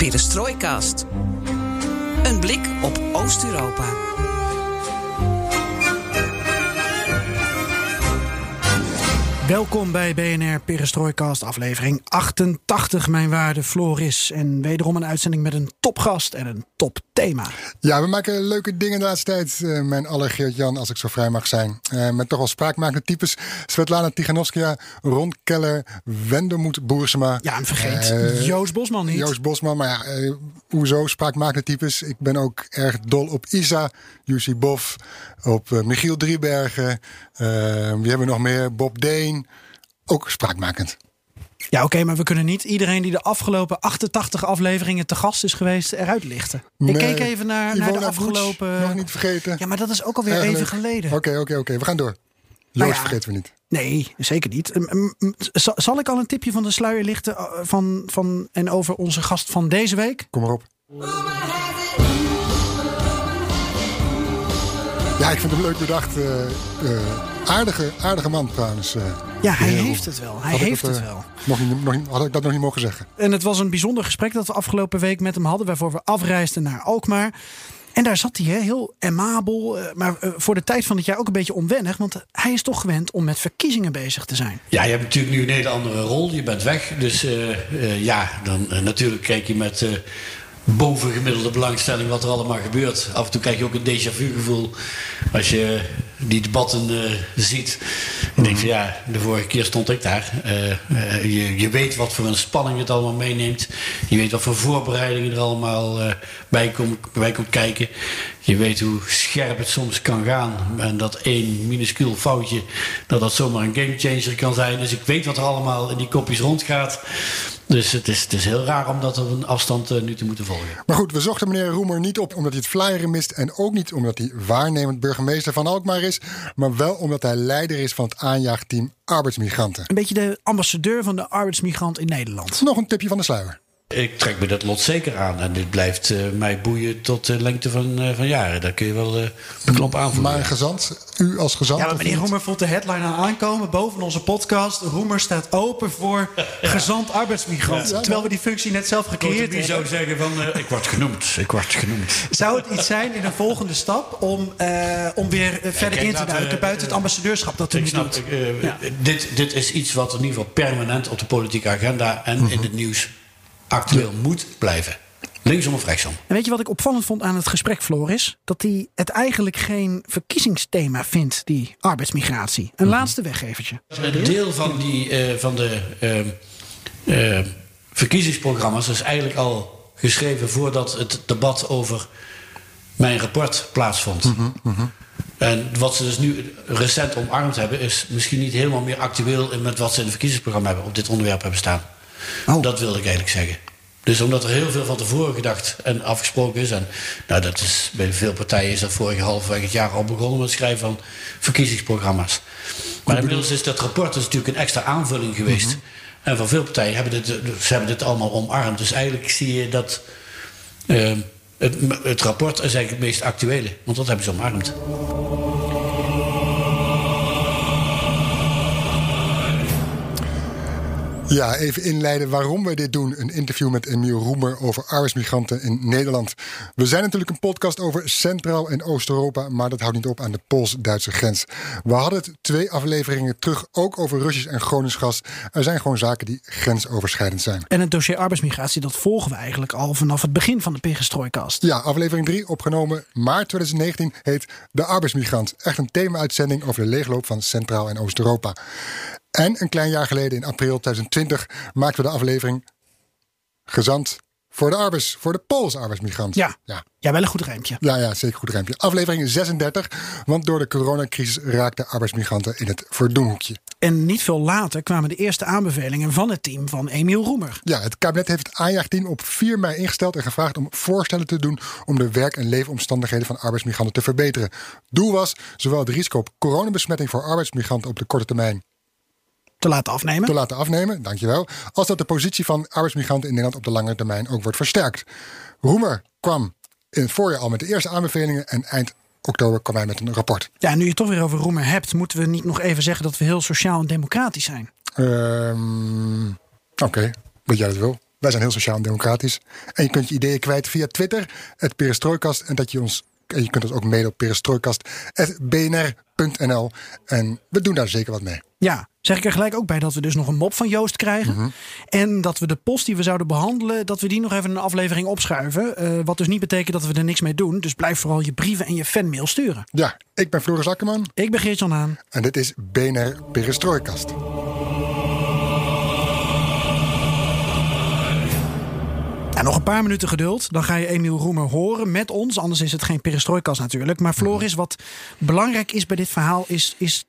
De Perestrooikast. Een blik op Oost-Europa. Welkom bij BNR Perestrooikast, aflevering 88. Mijn waarde Floris. En wederom een uitzending met een topgast en een topthema. Ja, we maken leuke dingen de laatste tijd. Uh, mijn aller Geert-Jan, als ik zo vrij mag zijn. Uh, met toch wel spraakmakende types. Svetlana Tiganovskaya, Ron Keller, Wendemoed Boersema. Ja, en vergeet uh, Joost Bosman niet. Joost Bosman, maar ja, hoezo spraakmakende types? Ik ben ook erg dol op Isa, Jussi Bof, op Michiel Driebergen. wie hebben we nog meer? Bob Deen. Ook spraakmakend. Ja, oké, okay, maar we kunnen niet iedereen die de afgelopen 88 afleveringen te gast is geweest eruit lichten. Nee, ik keek even naar, naar de afgelopen. Nog niet vergeten. Ja, maar dat is ook alweer Erg even geleden. Oké, oké, oké. We gaan door. Joost Nou ja. vergeten we niet. Nee, zeker niet. Zal, zal ik al een tipje van de sluier lichten van, van, en over onze gast van deze week? Kom maar op. Ja, ik vind hem leuk bedacht. Uh, uh, aardige, aardige man trouwens. Uh, ja, hij heeft het wel. Hij heeft het, het wel. Nog niet, nog, had ik dat nog niet mogen zeggen. En het was een bijzonder gesprek dat we afgelopen week met hem hadden. Waarvoor we afreisden naar Alkmaar. En daar zat hij hè, heel amabel, maar voor de tijd van het jaar ook een beetje onwennig. Want hij is toch gewend om met verkiezingen bezig te zijn. Ja, je hebt natuurlijk nu een hele andere rol. Je bent weg. Dus uh, uh, ja, dan uh, natuurlijk kijk je met bovengemiddelde belangstelling wat er allemaal gebeurt. Af en toe krijg je ook een déjà vu gevoel als je die debatten uh, ziet. Je denkt van ja, de vorige keer stond ik daar. Uh, uh, je, je weet wat voor een spanning het allemaal meeneemt. Je weet wat voor voorbereidingen er allemaal bij, komt, bij komt kijken. Je weet hoe scherp het soms kan gaan. En dat één minuscuul foutje, dat dat zomaar een gamechanger kan zijn. Dus ik weet wat er allemaal in die kopjes rondgaat. Dus het is, het is heel raar om dat op een afstand uh, nu te moeten volgen. Maar goed, we zochten meneer Roemer niet op omdat hij het flyeren mist. En ook niet omdat hij waarnemend burgemeester van Alkmaar is. Maar wel omdat hij leider is van het aanjaagteam arbeidsmigranten. Een beetje de ambassadeur van de arbeidsmigrant in Nederland. Nog een tipje van de sluier. Ik trek me dat lot zeker aan. En dit blijft uh, mij boeien tot de lengte van, uh, van jaren. Daar kun je wel uh, een knop aanvoelen. Maar een gezant, u als gezant. Ja, maar meneer Roemer voelt de headline aan aankomen boven onze podcast. Roemer staat open voor gezant arbeidsmigrant. Ja, terwijl we die functie net zelf gecreëerd hebben. zou zeggen van, ik word genoemd. Ik word genoemd. Zou het iets zijn in een volgende stap om, om weer verder kijk, in te duiken buiten het ambassadeurschap dat u ik nu snap, doet? ja. dit, dit is iets wat in ieder geval permanent op de politieke agenda en in het nieuws actueel moet blijven. Linksom of rechtsom. En weet je wat ik opvallend vond aan het gesprek, Floris? Dat hij het eigenlijk geen verkiezingsthema vindt, die arbeidsmigratie. Een laatste weggevertje. Een deel van, die, uh, van de uh, uh, verkiezingsprogramma's is eigenlijk al geschreven voordat het debat over mijn rapport plaatsvond. Mm -hmm, mm -hmm. En wat ze dus nu recent omarmd hebben, is misschien niet helemaal meer actueel met wat ze in het verkiezingsprogramma hebben op dit onderwerp hebben staan. Oh. Dat wilde ik eigenlijk zeggen. Dus omdat er heel veel van tevoren gedacht en afgesproken is. En nou, dat is, bij veel partijen is dat vorige halfweg het jaar al begonnen met het schrijven van verkiezingsprogramma's. Maar inmiddels is dat rapport dus natuurlijk een extra aanvulling geweest. Mm -hmm. En van veel partijen hebben dit, ze hebben dit allemaal omarmd. Dus eigenlijk zie je dat uh, het, het rapport is eigenlijk het meest actuele. Want dat hebben ze omarmd. Ja, even inleiden waarom wij dit doen. Een interview met Emiel Roemer over arbeidsmigranten in Nederland. We zijn natuurlijk een podcast over Centraal- en Oost-Europa, maar dat houdt niet op aan de Pools-Duitse grens. We hadden het twee afleveringen terug ook over Russisch en Gronings gas. Er zijn gewoon zaken die grensoverschrijdend zijn. En het dossier arbeidsmigratie, dat volgen we eigenlijk al vanaf het begin van de Pegestrooikast. Ja, aflevering 3, opgenomen maart 2019, heet De Arbeidsmigrant. Echt een thema-uitzending over de leegloop van Centraal- en Oost-Europa. En een klein jaar geleden, in april 2020, maakten we de aflevering Gezant voor de arbeids, voor de Poolse arbeidsmigrant. Ja. ja, ja, wel een goed rijmpje. Ja, ja, zeker goed rijmpje. Aflevering 36, want door de coronacrisis raakten arbeidsmigranten in het verdoemhoekje. En niet veel later kwamen de eerste aanbevelingen van het team van Emiel Roemer. Ja, het kabinet heeft het aanjaagteam op 4 mei ingesteld en gevraagd om voorstellen te doen om de werk- en leefomstandigheden van arbeidsmigranten te verbeteren. Doel was zowel het risico op coronabesmetting voor arbeidsmigranten op de korte termijn te laten afnemen. Te laten afnemen, dankjewel. Als dat de positie van arbeidsmigranten in Nederland op de lange termijn ook wordt versterkt. Roemer kwam in het voorjaar al met de eerste aanbevelingen en eind oktober kwam hij met een rapport. Ja, nu je het toch weer over Roemer hebt, moeten we niet nog even zeggen dat we heel sociaal en democratisch zijn. Um, Oké, okay. wat jij dat wil. Wij zijn heel sociaal en democratisch. En je kunt je ideeën kwijt via Twitter, het Perestrooikast. En dat je ons en je kunt ons ook mailen op perestrooikast.bnr.nl. En we doen daar zeker wat mee. Ja, zeg ik er gelijk ook bij dat we dus nog een mop van Joost krijgen. Mhm. En dat we de post die we zouden behandelen, dat we die nog even een aflevering opschuiven. Uh, wat dus niet betekent dat we er niks mee doen. Dus blijf vooral je brieven en je fanmail sturen. Ja, ik ben Floris Akkerman. Ik ben Geert-Jan Haan. En dit is BNR Perestrooikast. Nog een paar minuten geduld. Dan ga je Emiel Roemer horen met ons. Anders is het geen perestrooikas natuurlijk. Maar Floris, wat belangrijk is bij dit verhaal... is, is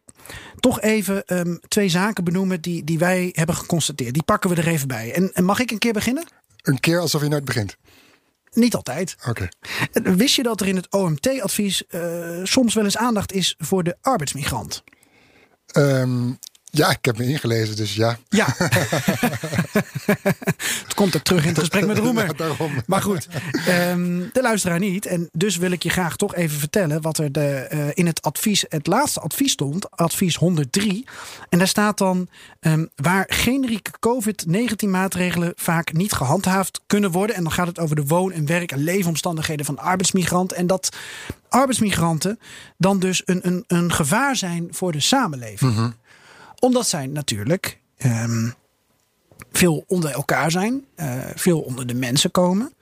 toch even um, twee zaken benoemen die, die wij hebben geconstateerd. Die pakken we er even bij. En, en mag ik een keer beginnen? Een keer alsof je nooit begint? Niet altijd. Oké. Okay. Wist je dat er in het OMT-advies uh, soms wel eens aandacht is voor de arbeidsmigrant? Um, ja, ik heb me ingelezen, dus ja. Ja. het komt er terug in het gesprek met Roemer. Ja. Maar goed, um, de luisteraar niet. En dus wil ik je graag toch even vertellen wat er de, uh, in het advies, het laatste advies stond, advies 103. En daar staat dan um, waar generieke COVID-19 maatregelen vaak niet gehandhaafd kunnen worden. En dan gaat het over de woon- en werk- en leefomstandigheden van arbeidsmigranten. En dat arbeidsmigranten dan dus een, een, een gevaar zijn voor de samenleving. Mm -hmm omdat zij natuurlijk um, veel onder elkaar zijn, uh, veel onder de mensen komen.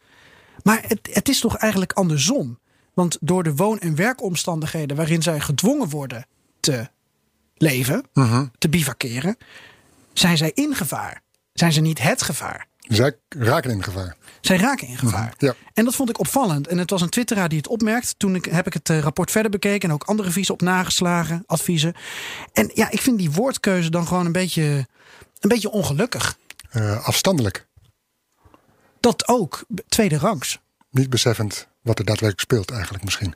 Maar het, het is toch eigenlijk andersom. Want door de woon- en werkomstandigheden waarin zij gedwongen worden te leven, -hmm. te bivakeren, zijn zij in gevaar. Zijn ze niet het gevaar? Zij raken in gevaar. Zij raken in gevaar. -hmm. ja. En dat vond ik opvallend. En het was een twitteraar die het opmerkt. Toen ik, heb ik het uh, rapport verder bekeken en ook andere adviezen op nageslagen, adviezen. En ja, ik vind die woordkeuze dan gewoon een beetje, een beetje ongelukkig. Uh, afstandelijk. Dat ook, tweede rangs. Niet beseffend wat er daadwerkelijk speelt eigenlijk misschien.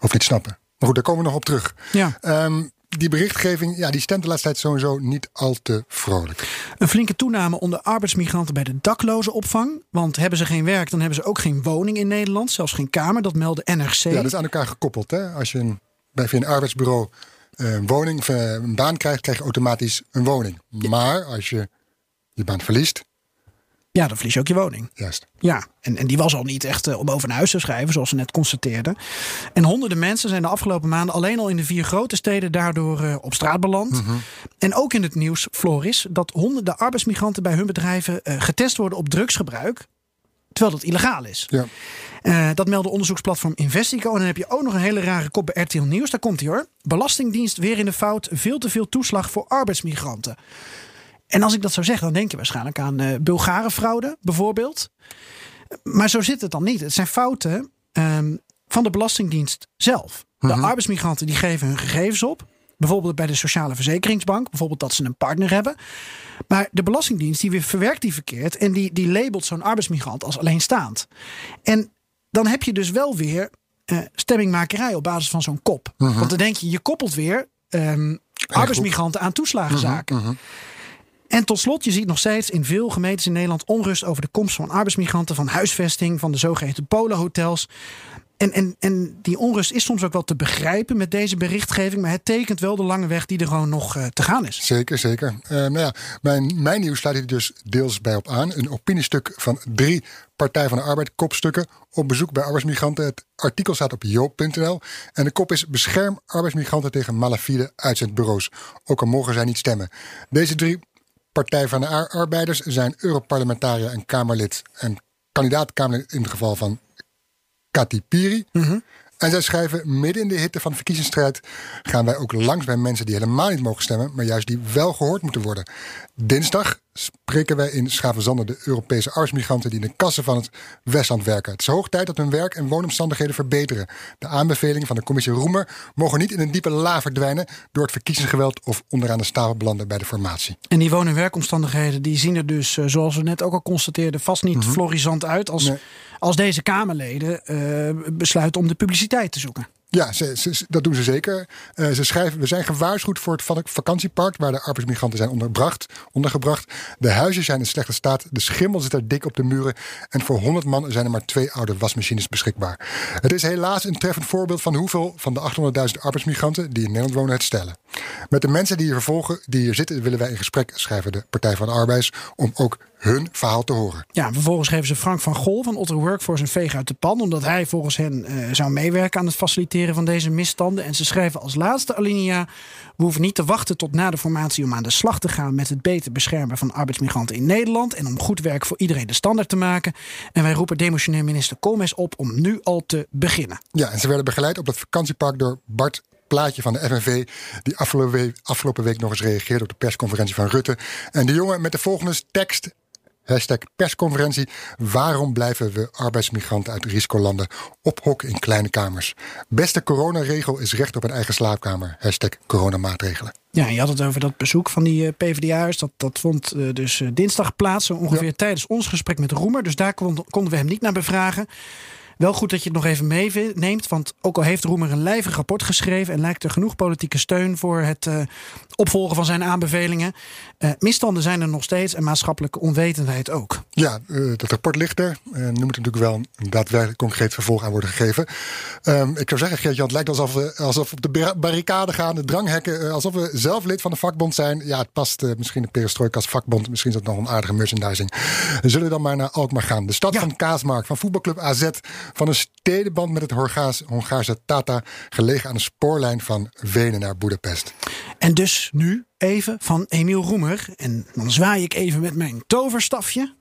Of niet snappen. Maar goed, daar komen we nog op terug. Ja. Um, die berichtgeving, ja, die stemt de laatste tijd sowieso niet al te vrolijk. Een flinke toename onder arbeidsmigranten bij de dakloze opvang. Want hebben ze geen werk, dan hebben ze ook geen woning in Nederland. Zelfs geen kamer, dat meldde NRC. Ja, dat is aan elkaar gekoppeld. Hè? Als je een, bij een arbeidsbureau een woning of een baan krijgt, krijg je automatisch een woning. Maar als je je baan verliest. Ja, dan verlies je ook je woning. Juist. Ja, en, en die was al niet echt uh, om over een huis te schrijven, zoals ze net constateerden. En honderden mensen zijn de afgelopen maanden alleen al in de vier grote steden daardoor uh, op straat beland. Mm -hmm. En ook in het nieuws, Floris, dat honderden arbeidsmigranten bij hun bedrijven uh, getest worden op drugsgebruik. Terwijl dat illegaal is. Ja. Dat meldde onderzoeksplatform Investico. En dan heb je ook nog een hele rare kop bij RTL Nieuws. Daar komt hij hoor. Belastingdienst weer in de fout. Veel te veel toeslag voor arbeidsmigranten. En als ik dat zo zeg, dan denk je waarschijnlijk aan uh, Bulgarenfraude bijvoorbeeld. Maar zo zit het dan niet. Het zijn fouten um, van de Belastingdienst zelf. De Mhm. arbeidsmigranten die geven hun gegevens op. Bijvoorbeeld bij de Sociale Verzekeringsbank. Bijvoorbeeld dat ze een partner hebben. Maar de Belastingdienst die weer verwerkt die verkeerd. En die, die labelt zo'n arbeidsmigrant als alleenstaand. En dan heb je dus wel weer uh, stemmingmakerij op basis van zo'n kop. Mhm. Want dan denk je, je koppelt weer um, arbeidsmigranten aan toeslagenzaken. Mhm. En tot slot, je ziet nog steeds in veel gemeentes in Nederland onrust over de komst van arbeidsmigranten, van huisvesting, van de zogeheten polenhotels. En, en, en die onrust is soms ook wel te begrijpen met deze berichtgeving, maar het tekent wel de lange weg die er gewoon nog uh, te gaan is. Zeker, zeker. Uh, nou ja, mijn, mijn nieuws sluit hier dus deels bij op aan. Een opiniestuk van drie Partij van de Arbeid kopstukken op bezoek bij arbeidsmigranten. Het artikel staat op joop.nl en de kop is bescherm arbeidsmigranten tegen malafide uitzendbureaus. Ook al mogen zij niet stemmen. Deze drie Partij van de Arbeiders zijn Europarlementariër en Kamerlid en kandidaat-Kamerlid in het geval van Kati Piri. En zij schrijven, midden in de hitte van de verkiezingsstrijd gaan wij ook langs bij mensen die helemaal niet mogen stemmen, maar juist die wel gehoord moeten worden. Dinsdag spreken wij in Schavenzande de Europese arbeidsmigranten die in de kassen van het Westland werken. Het is hoog tijd dat hun werk- en woonomstandigheden verbeteren. De aanbevelingen van de commissie Roemer mogen niet in een diepe la verdwijnen door het verkiezingsgeweld of onderaan de stapel belanden bij de formatie. En die woon- en werkomstandigheden die zien er dus, eh, zoals we net ook al constateerden, vast niet florisant uit als. Nee. Als deze Kamerleden eh, besluiten om de publiciteit te zoeken. Ja, ze, dat doen ze zeker. Eh, ze schrijven, we zijn gewaarschuwd voor het vak- vakantiepark waar de arbeidsmigranten zijn ondergebracht. De huizen zijn in slechte staat, de schimmel zit er dik op de muren en voor 100 man zijn er maar twee oude wasmachines beschikbaar. Het is helaas een treffend voorbeeld van hoeveel van de 800.000 arbeidsmigranten die in Nederland wonen het stellen. Met de mensen die hier vervolgen, die hier zitten, willen wij in gesprek, schrijven de Partij van de Arbeid, om ook hun verhaal te horen. Ja, vervolgens geven ze Frank van Gol van Otter Workforce een veeg uit de pan. Omdat hij volgens hen eh, zou meewerken aan het faciliteren van deze misstanden. En ze schrijven als laatste alinea. We hoeven niet te wachten tot na de formatie om aan de slag te gaan met het beter beschermen van arbeidsmigranten in Nederland. En om goed werk voor iedereen de standaard te maken. En wij roepen demissionair minister Koolmees op om nu al te beginnen. Ja, en ze werden begeleid op dat vakantiepark door Bart Plaatje van de FNV, die afgelopen week, afgelopen week nog eens reageerde op de persconferentie van Rutte. En de jongen met de volgende tekst. Hashtag persconferentie. Waarom blijven we arbeidsmigranten uit risicolanden ophokken in kleine kamers? Beste coronaregel is recht op een eigen slaapkamer. Hashtag coronamaatregelen. Ja, je had het over dat bezoek van die eh, PvdA'ers. Dat, dat vond eh, dus eh, dinsdag plaats, zo ongeveer Ja. tijdens ons gesprek met Roemer. Dus daar kon- konden we hem niet naar bevragen. Wel goed dat je het nog even meeneemt. Want ook al heeft Roemer een lijvig rapport geschreven... en lijkt er genoeg politieke steun voor het opvolgen van zijn aanbevelingen... eh, misstanden zijn er nog steeds en maatschappelijke onwetendheid ook. Ja, eh, dat rapport ligt er. Nu moet er natuurlijk wel een daadwerkelijk concreet vervolg aan worden gegeven. Ehm, ik zou zeggen, Geert-Jan, het lijkt alsof we, alsof we op de bar- barricade gaan, de dranghekken, alsof we zelf lid van de vakbond zijn. Ja, het past misschien de perestrojka als vakbond. Misschien is dat nog een aardige merchandising. We zullen dan maar naar Alkmaar gaan. De stad Ja. van Kaasmarkt, van voetbalclub AZ, van een stedenband met het Hongaars, Hongaarse Tata, gelegen aan de spoorlijn van Wenen naar Boedapest. En dus nu even van Emiel Roemer. En dan zwaai ik even met mijn toverstafje.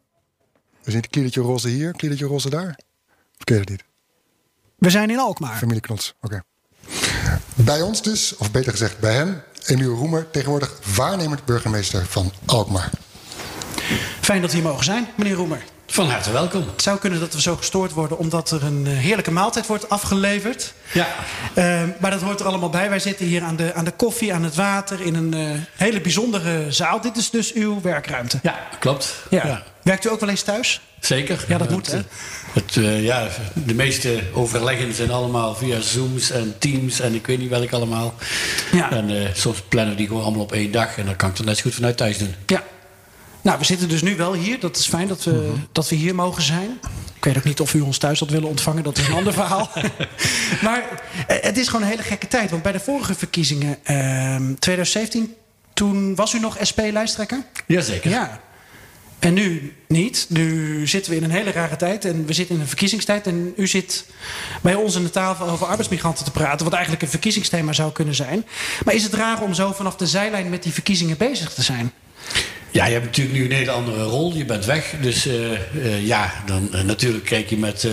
We zien het kliertje roze hier, kliertje roze daar. Je dat niet? We zijn in Alkmaar. Familie Knots, oké. Bij ons dus, of beter gezegd bij hem, Emiel Roemer, tegenwoordig waarnemend burgemeester van Alkmaar. Fijn dat we hier mogen zijn, meneer Roemer. Van harte welkom. Het zou kunnen dat we zo gestoord worden omdat er een eh, heerlijke maaltijd wordt afgeleverd. Ja, Eh, maar dat hoort er allemaal bij. Wij zitten hier aan de, aan de koffie, aan het water, in een eh, hele bijzondere zaal. Dit is dus uw werkruimte. ja klopt. Ja. Werkt u ook wel eens thuis? Zeker. Ja, dat moet, hè? Het, ja, de meeste overleggen zijn allemaal via Zooms en Teams en ik weet niet welk allemaal. Ja. En soms plannen die gewoon allemaal op één dag en dan kan ik het net zo goed vanuit thuis doen. Ja. Nou, we zitten dus nu wel hier. Dat is fijn dat we, dat we hier mogen zijn. Ik weet ook niet of u ons thuis had willen ontvangen. Dat is een ander verhaal. maar eh, het is gewoon een hele gekke tijd. Want bij de vorige verkiezingen, ehm 2017, toen was u nog SP-lijsttrekker? Jazeker. Ja. En nu niet. Nu zitten we in een hele rare tijd. En we zitten in een verkiezingstijd. En u zit bij ons aan de tafel over arbeidsmigranten te praten. Wat eigenlijk een verkiezingsthema zou kunnen zijn. Maar is het raar om zo vanaf de zijlijn met die verkiezingen bezig te zijn? Ja, je hebt natuurlijk nu een hele andere rol. Je bent weg. Dus eh, eh, ja, dan eh, natuurlijk kijk je met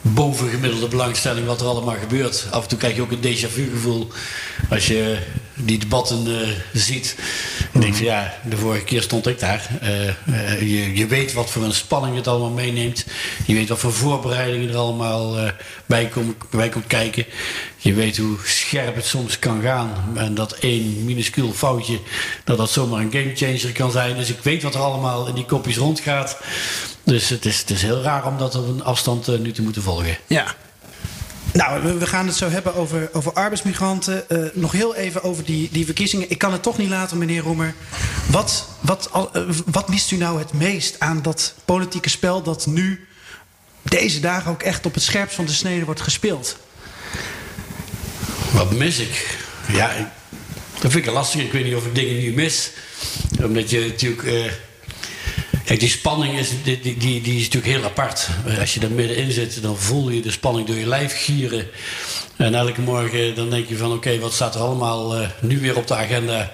bovengemiddelde belangstelling wat er allemaal gebeurt. Af en toe krijg je ook een déjà vu gevoel als je die debatten eh, ziet. En denk van ja, de vorige keer stond ik daar. Eh, eh, je, je weet wat voor een spanning het allemaal meeneemt. Je weet wat voor voorbereidingen er allemaal bij, kom, bij komt kijken. Je weet hoe scherp het soms kan gaan. En dat één minuscuul foutje, dat dat zomaar een gamechanger kan zijn. Dus ik weet wat er allemaal in die kopjes rondgaat. Dus het is, het is heel raar om dat op een afstand nu te moeten volgen. Ja. Nou, we, gaan het zo hebben over, over arbeidsmigranten. Eh, nog heel even over die, die verkiezingen. Ik kan het toch niet laten, meneer Roemer. Wat, wat, eh, wat mist u nou het meest aan dat politieke spel dat nu deze dagen ook echt op het scherpst van de snede wordt gespeeld? Wat mis ik? Ja, dat vind ik lastig. Ik weet niet of ik dingen nu mis. Omdat je natuurlijk... eh, kijk, die spanning is, die, die, is natuurlijk heel apart. Eh, Als je er middenin zit, dan voel je de spanning door je lijf gieren. En elke morgen dan denk je van... Oké, wat staat er allemaal eh, nu weer op de agenda?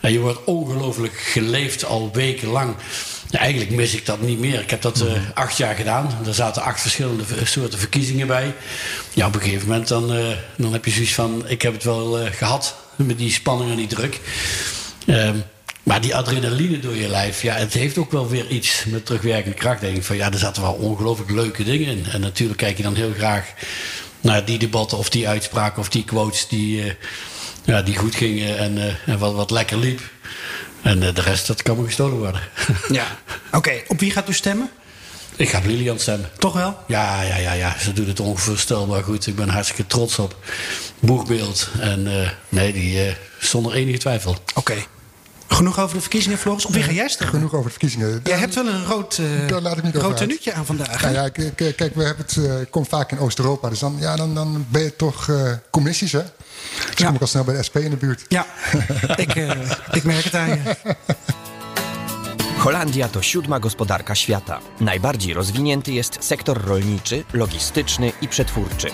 En je wordt ongelooflijk geleefd al wekenlang. Ja, eigenlijk mis ik dat niet meer. Ik heb dat eh, acht jaar gedaan. Er zaten acht verschillende soorten verkiezingen bij. Ja, op een gegeven moment dan, dan heb je zoiets van... ik heb het wel eh, gehad met die spanning en die druk. Ehm, Maar die adrenaline door je lijf, ja, het heeft ook wel weer iets met terugwerkende kracht. Denk ik van ja, er zaten wel ongelooflijk leuke dingen in. En natuurlijk kijk je dan heel graag naar die debatten of die uitspraken of die quotes die, uh, ja, die goed gingen en, uh, en wat, wat lekker liep. En uh, de rest, dat kan me gestolen worden. Ja. Oké, okay, op wie gaat u stemmen? Ik ga op Lilian stemmen. Toch wel? Ja, ja, ja, ja. Ze doet het onvoorstelbaar goed. Ik ben hartstikke trots op. Boegbeeld. En uh, nee, die uh, zonder enige twijfel. Oké. Okay. Genoeg over de verkiezingen, Floris? Of wie ga jij stemmen? Genoeg over de verkiezingen. Jij hebt wel een rood, uh, laat ik niet rood tenuutje aan vandaag. Ja, ja, kijk, kijk, we hebben het, uh, komt vaak in Oost-Europa. Dus dan, ja, dan, dan ben je toch uh, communistisch, hè? Dus ja. kom ik al snel bij de SP in de buurt. Ja, ik, ik merk het aan je. Holandia to siódma gospodarka świata. Najbardziej rozwinięty jest sektor rolniczy, logistyczny i przetwórczy.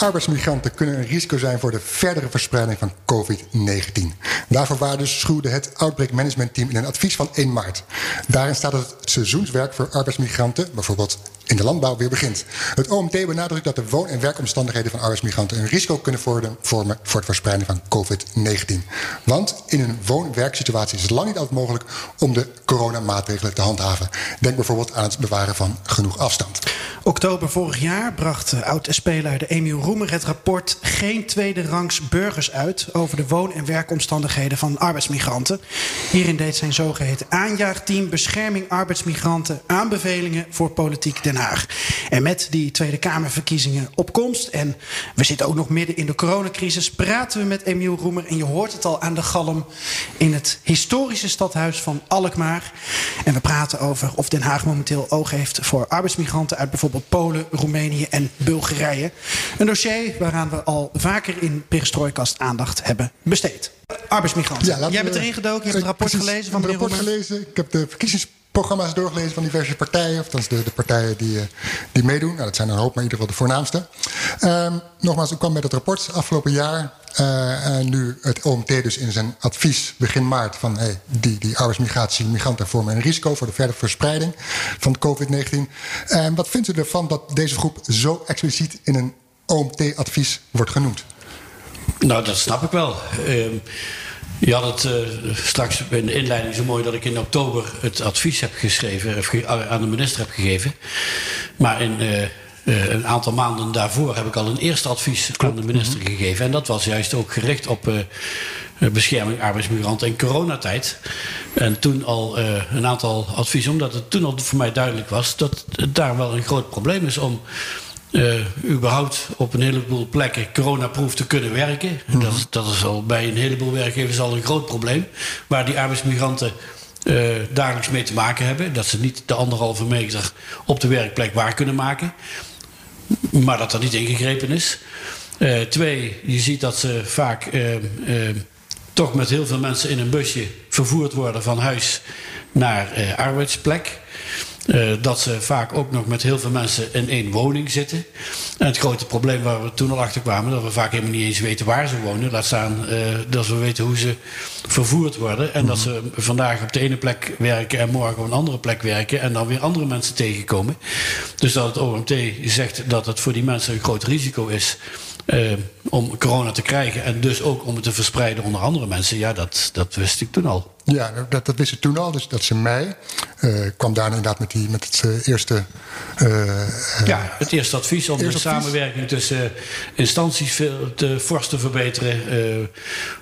Arbeidsmigranten kunnen een risico zijn voor de verdere verspreiding van COVID-19. Daarvoor waarschuwde het Outbreak Management Team in een advies van 1 maart. Daarin staat dat het seizoenswerk voor arbeidsmigranten, bijvoorbeeld in de landbouw, weer begint. Het OMT benadrukt dat de woon- en werkomstandigheden van arbeidsmigranten een risico kunnen vormen voor het verspreiden van COVID-19. Want in een woon-werksituatie is het lang niet altijd mogelijk om de coronamaatregelen te handhaven. Denk bijvoorbeeld aan het bewaren van genoeg afstand. Oktober vorig jaar bracht oud-SP-leider Emiel Roemer het rapport Geen tweede rangs burgers uit over de woon- en werkomstandigheden van arbeidsmigranten. Hierin deed zijn zogeheten aanjaagteam Bescherming arbeidsmigranten aanbevelingen voor politiek Den Haag. En met die Tweede Kamerverkiezingen op komst en we zitten ook nog midden in de coronacrisis, praten we met Emiel Roemer. En je hoort het al aan de galm in het historische stadhuis van Alkmaar. En we praten over of Den Haag momenteel oog heeft voor arbeidsmigranten uit bijvoorbeeld Polen, Roemenië en Bulgarije. Een dossier waaraan we al vaker in Perestrooikast aandacht hebben besteed. Arbeidsmigranten. Ja, Jij bent erin gedoken, je hebt het rapport gelezen van het rapport gelezen. Ik heb de verkiezingsprogramma's doorgelezen van diverse partijen. Of de, de partijen die, die meedoen. Nou, dat zijn er een hoop, maar in ieder geval de voornaamste. Um, nogmaals, ik kwam met het rapport afgelopen jaar. En nu het OMT dus in zijn advies begin maart van hey, die, die arbeidsmigratie, migranten vormen een risico voor de verdere verspreiding van COVID-19. En wat vindt u ervan dat deze groep zo expliciet in een OMT-advies wordt genoemd? Nou, dat snap ik wel. Uh, je had het uh, straks in de inleiding zo mooi dat ik in oktober het advies heb geschreven, heb ge aan de minister heb gegeven. Maar in uh, uh, een aantal maanden daarvoor heb ik al een eerste advies aan de minister gegeven. En dat was juist ook gericht op bescherming arbeidsmigranten in coronatijd. En toen al een aantal adviezen, omdat het toen al voor mij duidelijk was dat het daar wel een groot probleem is om uh, überhaupt op een heleboel plekken coronaproof te kunnen werken. Mm. Dat, is, dat is al bij een heleboel werkgevers al een groot probleem. Waar die arbeidsmigranten uh, dagelijks mee te maken hebben. Dat ze niet de anderhalve meter op de werkplek waar kunnen maken. Maar dat er niet ingegrepen is. Uh, twee, je ziet dat ze vaak toch met heel veel mensen in een busje vervoerd worden van huis naar arbeidsplek. Uh, dat ze vaak ook nog met heel veel mensen in één woning zitten. En het grote probleem waar we toen al achter kwamen, dat we vaak helemaal niet eens weten waar ze wonen. Laat staan uh, dat we weten hoe ze vervoerd worden. En dat ze vandaag op de ene plek werken en morgen op een andere plek werken. En dan weer andere mensen tegenkomen. Dus dat het OMT zegt dat het voor die mensen een groot risico is. Uh, om corona te krijgen en dus ook om het te verspreiden onder andere mensen. Ja, dat, dat wist ik toen al. Ja, dat, dat wist ik toen al. Dus dat is in mei. Uh, kwam daar inderdaad met, die, met het uh, eerste... Uh, ja, het eerste advies om de advies. samenwerking tussen instanties te, fors te verbeteren.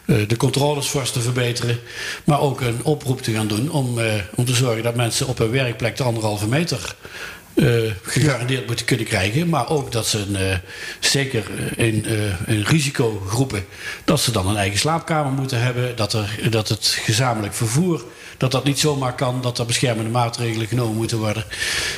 de controles fors te verbeteren. Maar ook een oproep te gaan doen om, om te zorgen dat mensen op hun werkplek de anderhalve meter uh, gegarandeerd moeten kunnen krijgen. Maar ook dat ze, een, uh, zeker in, uh, in risicogroepen, dat ze dan een eigen slaapkamer moeten hebben. Dat, er, dat het gezamenlijk vervoer, dat dat niet zomaar kan. Dat er beschermende maatregelen genomen moeten worden.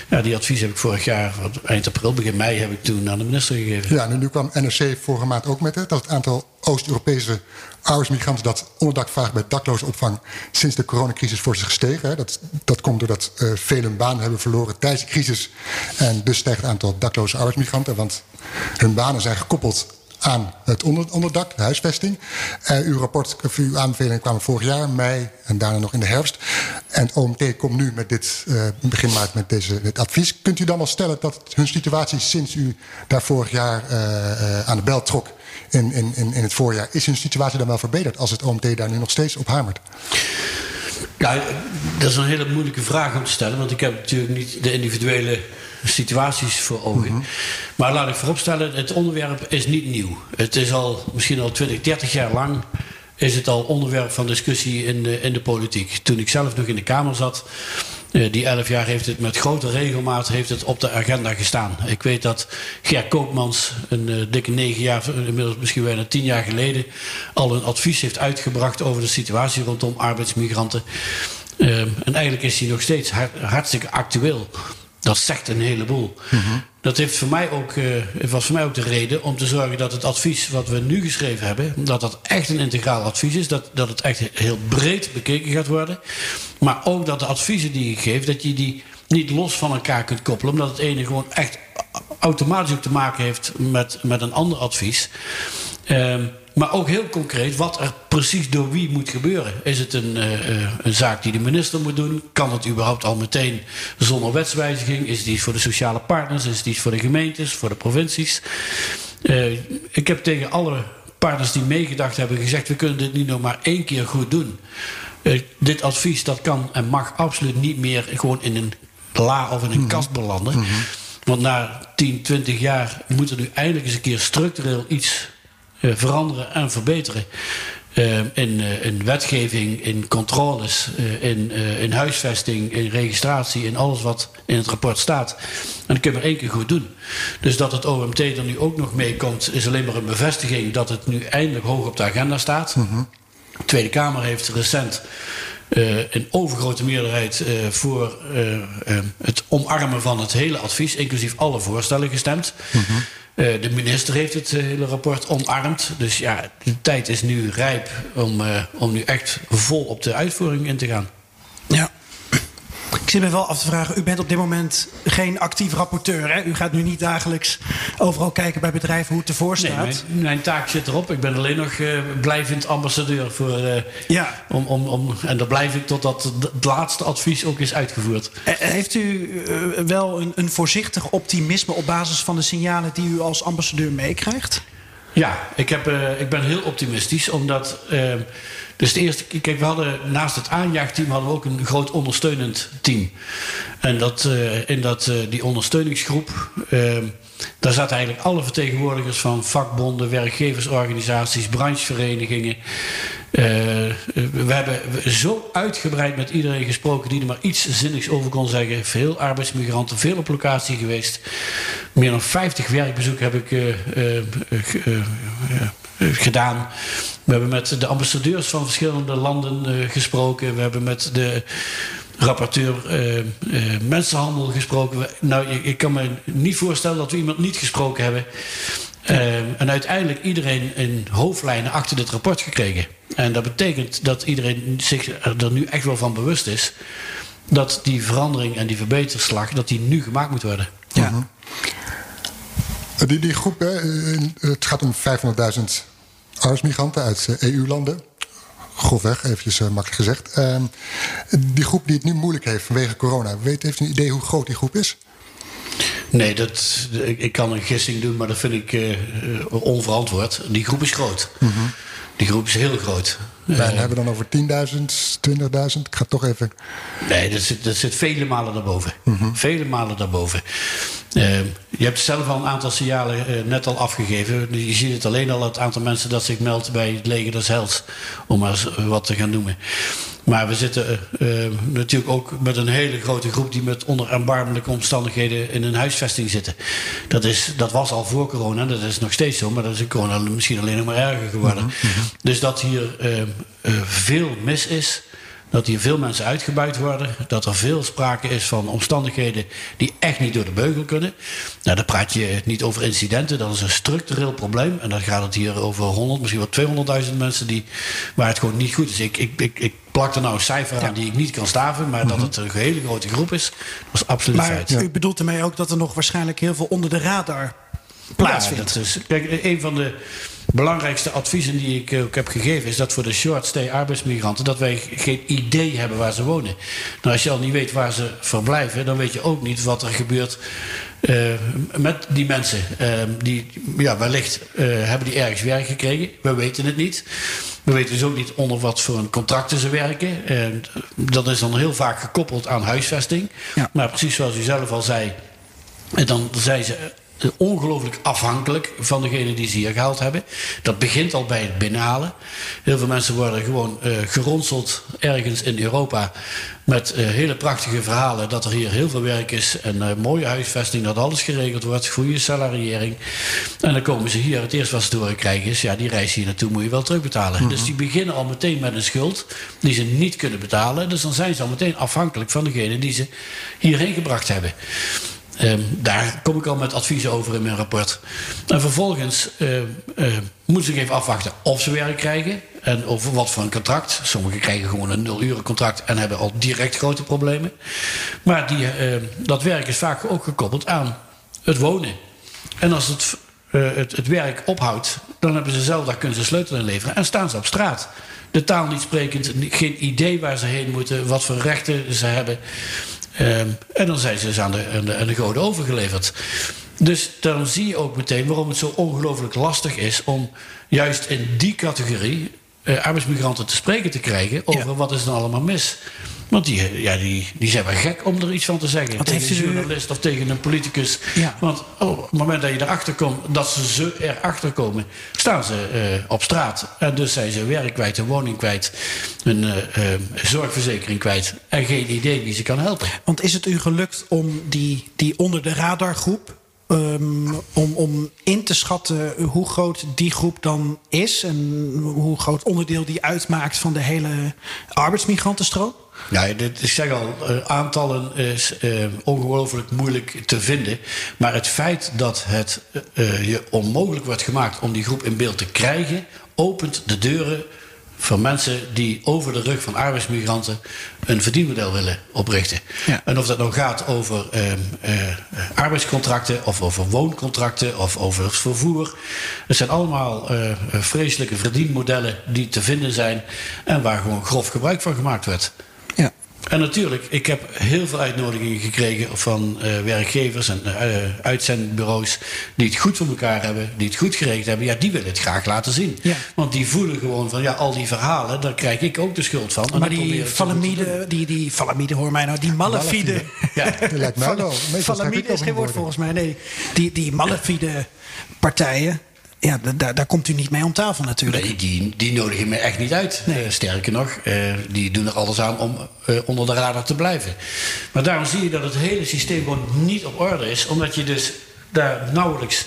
Ja, die advies heb ik vorig jaar, eind april, begin mei, heb ik toen aan de minister gegeven. Ja, nu, kwam NRC vorige maand ook met dat het aantal Oost-Europese arbeidsmigranten dat onderdak vraagt bij dakloze opvang sinds de coronacrisis voor zich gestegen. Dat, dat komt doordat uh, velen banen hebben verloren tijdens de crisis. En dus stijgt het aantal dakloze arbeidsmigranten. Want hun banen zijn gekoppeld aan het onder, onderdak, de huisvesting. Uh, uw rapport, uw aanbevelingen kwamen vorig jaar, mei en daarna nog in de herfst. En OMT komt nu met dit, uh, begin maart met deze, dit advies. Kunt u dan wel stellen dat hun situatie sinds u daar vorig jaar uh, aan de bel trok in, in, in, in het voorjaar, is hun situatie dan wel verbeterd als het OMT daar nu nog steeds op hamert? Ja, dat is een hele moeilijke vraag om te stellen, want ik heb natuurlijk niet de individuele situaties voor ogen. Mhm. Maar laat ik vooropstellen, het onderwerp is niet nieuw. Het is al misschien al 20, 30 jaar lang is het al onderwerp van discussie in de, in de politiek. Toen ik zelf nog in de Kamer zat, uh, die elf jaar heeft het met grote regelmaat heeft het op de agenda gestaan. Ik weet dat Ger Koopmans een uh, dikke negen jaar, inmiddels misschien bijna tien jaar geleden, al een advies heeft uitgebracht over de situatie rondom arbeidsmigranten. Uh, en eigenlijk is hij nog steeds hartstikke actueel. Dat zegt een heleboel. Dat heeft voor mij ook, uh, was voor mij ook de reden om te zorgen dat het advies wat we nu geschreven hebben, dat dat echt een integraal advies is. Dat, dat het echt heel breed bekeken gaat worden. Maar ook dat de adviezen die je geeft, dat je die niet los van elkaar kunt koppelen. Omdat het ene gewoon echt automatisch ook te maken heeft met, met een ander advies. Uh, maar ook heel concreet wat er precies door wie moet gebeuren. Is het een, uh, een zaak die de minister moet doen? Kan het überhaupt al meteen zonder wetswijziging? Is het iets voor de sociale partners? Is het iets voor de gemeentes, voor de provincies? Uh, ik heb tegen alle partners die meegedacht hebben gezegd... we kunnen dit niet nog maar één keer goed doen. Uh, dit advies dat kan en mag absoluut niet meer gewoon in een la of in een mm kast belanden. Mm -hmm. Want na 10, 20 jaar moet er nu eindelijk eens een keer structureel iets veranderen en verbeteren. Uh, in, uh, in, wetgeving, in controles, in, in, huisvesting, in registratie, in alles wat in het rapport staat. En dat kunnen we één keer goed doen. Dus dat het OMT er nu ook nog mee komt, is alleen maar een bevestiging dat het nu eindelijk hoog op de agenda staat. Mm -hmm. De Tweede Kamer heeft recent een overgrote meerderheid voor het omarmen van het hele advies, inclusief alle voorstellen, gestemd. Mm -hmm. Uh, de minister heeft het uh, hele rapport omarmd. Dus ja, de tijd is nu rijp om, uh, om nu echt vol op de uitvoering in te gaan. Ja. Ik zit me wel af te vragen, u bent op dit moment geen actief rapporteur. Hè? U gaat nu niet dagelijks overal kijken bij bedrijven hoe het ervoor staat. Nee, mijn, mijn taak zit erop. Ik ben alleen nog uh, blijvend ambassadeur voor. Uh, ja. om, om, om, en daar blijf ik totdat het laatste advies ook is uitgevoerd. Heeft u uh, wel een, een voorzichtig optimisme op basis van de signalen die u als ambassadeur meekrijgt? Ja, ik, heb, ik ben heel optimistisch, omdat. Dus de eerste, kijk, we hadden naast het aanjaagteam hadden we ook een groot ondersteunend team. En dat, uh, in dat, uh, die ondersteuningsgroep, uh, daar zaten eigenlijk alle vertegenwoordigers van vakbonden, werkgeversorganisaties, brancheverenigingen. We hebben zo uitgebreid met iedereen gesproken die er maar iets zinnigs over kon zeggen. Veel arbeidsmigranten, veel op locatie geweest. Meer dan 50 werkbezoeken heb ik gedaan. We hebben met de ambassadeurs van verschillende landen gesproken. We hebben met de rapporteur mensenhandel gesproken. Nou, ik, ik, kan me niet voorstellen dat we iemand niet gesproken hebben. En uiteindelijk iedereen in hoofdlijnen achter dit rapport gekregen. En dat betekent dat iedereen zich er nu echt wel van bewust is dat die verandering en die verbeterslag dat die nu gemaakt moet worden. Ja. Mhm. Die, die groep, hè, het gaat om 500.000 arbeidsmigranten uit EU-landen. Grofweg, eventjes uh, makkelijk gezegd. Uh, die groep die het nu moeilijk heeft vanwege corona. Weet, heeft u een idee hoe groot die groep is? Nee, dat, ik kan een gissing doen, maar dat vind ik uh, onverantwoord. Die groep is groot. Mm -hmm. Die groep is heel groot. We hebben dan over 10.000, 20.000. Ik ga toch even. Nee, dat zit, dat zit vele malen daarboven. Mm -hmm. Vele malen daarboven. Uh, je hebt zelf al een aantal signalen net al afgegeven. Je ziet het alleen al het aantal mensen dat zich meldt bij het leger des Hels. Om maar eens wat te gaan noemen. Maar we zitten uh, natuurlijk ook met een hele grote groep die met onder erbarmelijke omstandigheden in een huisvesting zitten. Dat, is, dat was al voor corona, dat is nog steeds zo, maar dat is in corona misschien alleen nog maar erger geworden. Mm -hmm. Dus dat hier veel mis is. Dat hier veel mensen uitgebuit worden. Dat er veel sprake is van omstandigheden die echt niet door de beugel kunnen. Nou, dan praat je niet over incidenten. Dat is een structureel probleem. En dan gaat het hier over 100, misschien wel 200.000 mensen die, waar het gewoon niet goed is. Ik, ik, ik, ik plak er nou een cijfer aan die ik niet kan staven. Maar dat het een hele grote groep is, dat is absoluut maar feit. U bedoelt ermee ook dat er nog waarschijnlijk heel veel onder de radar plaatsvindt? Ja, is, kijk, een van de belangrijkste adviezen die ik ook heb gegeven is dat voor de short stay arbeidsmigranten dat wij geen idee hebben waar ze wonen. Nou, als je al niet weet waar ze verblijven, dan weet je ook niet wat er gebeurt uh, met die mensen. Uh, die, ja, wellicht uh, hebben die ergens werk gekregen. We weten het niet. We weten dus ook niet onder wat voor een contracten ze werken. dat is dan heel vaak gekoppeld aan huisvesting. Ja. Maar precies zoals u zelf al zei, dan zijn ze ongelooflijk afhankelijk van degene die ze hier gehaald hebben. Dat begint al bij het binnenhalen. Heel veel mensen worden gewoon geronseld ergens in Europa met uh, hele prachtige verhalen dat er hier heel veel werk is en uh, mooie huisvesting, dat alles geregeld wordt, goede salariering. En dan komen ze hier, het eerste wat ze door krijgen is, ja, die reis hier naartoe moet je wel terugbetalen. Mm Dus die beginnen al meteen met een schuld die ze niet kunnen betalen. Dus dan zijn ze al meteen afhankelijk van degene die ze hierheen gebracht hebben. Um, daar kom ik al met adviezen over in mijn rapport. En vervolgens uh, uh, moeten ze even afwachten of ze werk krijgen. En over wat voor een contract. Sommigen krijgen gewoon een nul uren contract en hebben al direct grote problemen. Maar die, dat werk is vaak ook gekoppeld aan het wonen. En als het, het, het, werk ophoudt, dan hebben ze zelf, daar kunnen ze sleutel in leveren. En staan ze op straat. De taal niet sprekend, geen idee waar ze heen moeten, wat voor rechten ze hebben. Um, en dan zijn ze dus aan de, aan de, aan de goden overgeleverd. Dus dan zie je ook meteen waarom het zo ongelooflijk lastig is om juist in die categorie uh, arbeidsmigranten te spreken te krijgen over wat is er allemaal mis. Want die, ja, die, die zijn wel gek om er iets van te zeggen. Wat tegen een journalist of tegen een politicus. Ja. Want oh, op het moment dat je erachter komt, dat ze, ze erachter komen, staan ze uh, op straat. En dus zijn ze werk kwijt, hun woning kwijt, hun uh, uh, zorgverzekering kwijt. En geen idee wie ze kan helpen. Want is het u gelukt om die, die onder de radargroep Um, om, om in te schatten hoe groot die groep dan is en hoe groot onderdeel die uitmaakt van de hele arbeidsmigrantenstroom? Ja, dit, ik zeg al, uh, aantallen is uh, ongelooflijk moeilijk te vinden. Maar het feit dat het uh, je onmogelijk wordt gemaakt om die groep in beeld te krijgen, opent de deuren voor mensen die over de rug van arbeidsmigranten een verdienmodel willen oprichten. Ja. En of dat nou gaat over uh, arbeidscontracten of over wooncontracten of over vervoer. Het zijn allemaal vreselijke verdienmodellen die te vinden zijn en waar gewoon grof gebruik van gemaakt wordt. En natuurlijk, ik heb heel veel uitnodigingen gekregen van uh, werkgevers en uh, uitzendbureaus die het goed voor elkaar hebben, die het goed geregeld hebben. Ja, die willen het graag laten zien. Ja. Want die voelen gewoon van ja, al die verhalen, daar krijg ik ook de schuld van. maar die falamide, die, die falamide, hoor mij nou, die malafide. Ja, dat lijkt mij wel. Falamide is geen woord volgens mij. Nee, die, die malafide partijen ja, daar, daar komt u niet mee om tafel natuurlijk. Nee, die, die nodigen me echt niet uit. Nee. Uh, sterker nog, uh, die doen er alles aan om uh, onder de radar te blijven. Maar daarom zie je dat het hele systeem gewoon niet op orde is. Omdat je dus daar nauwelijks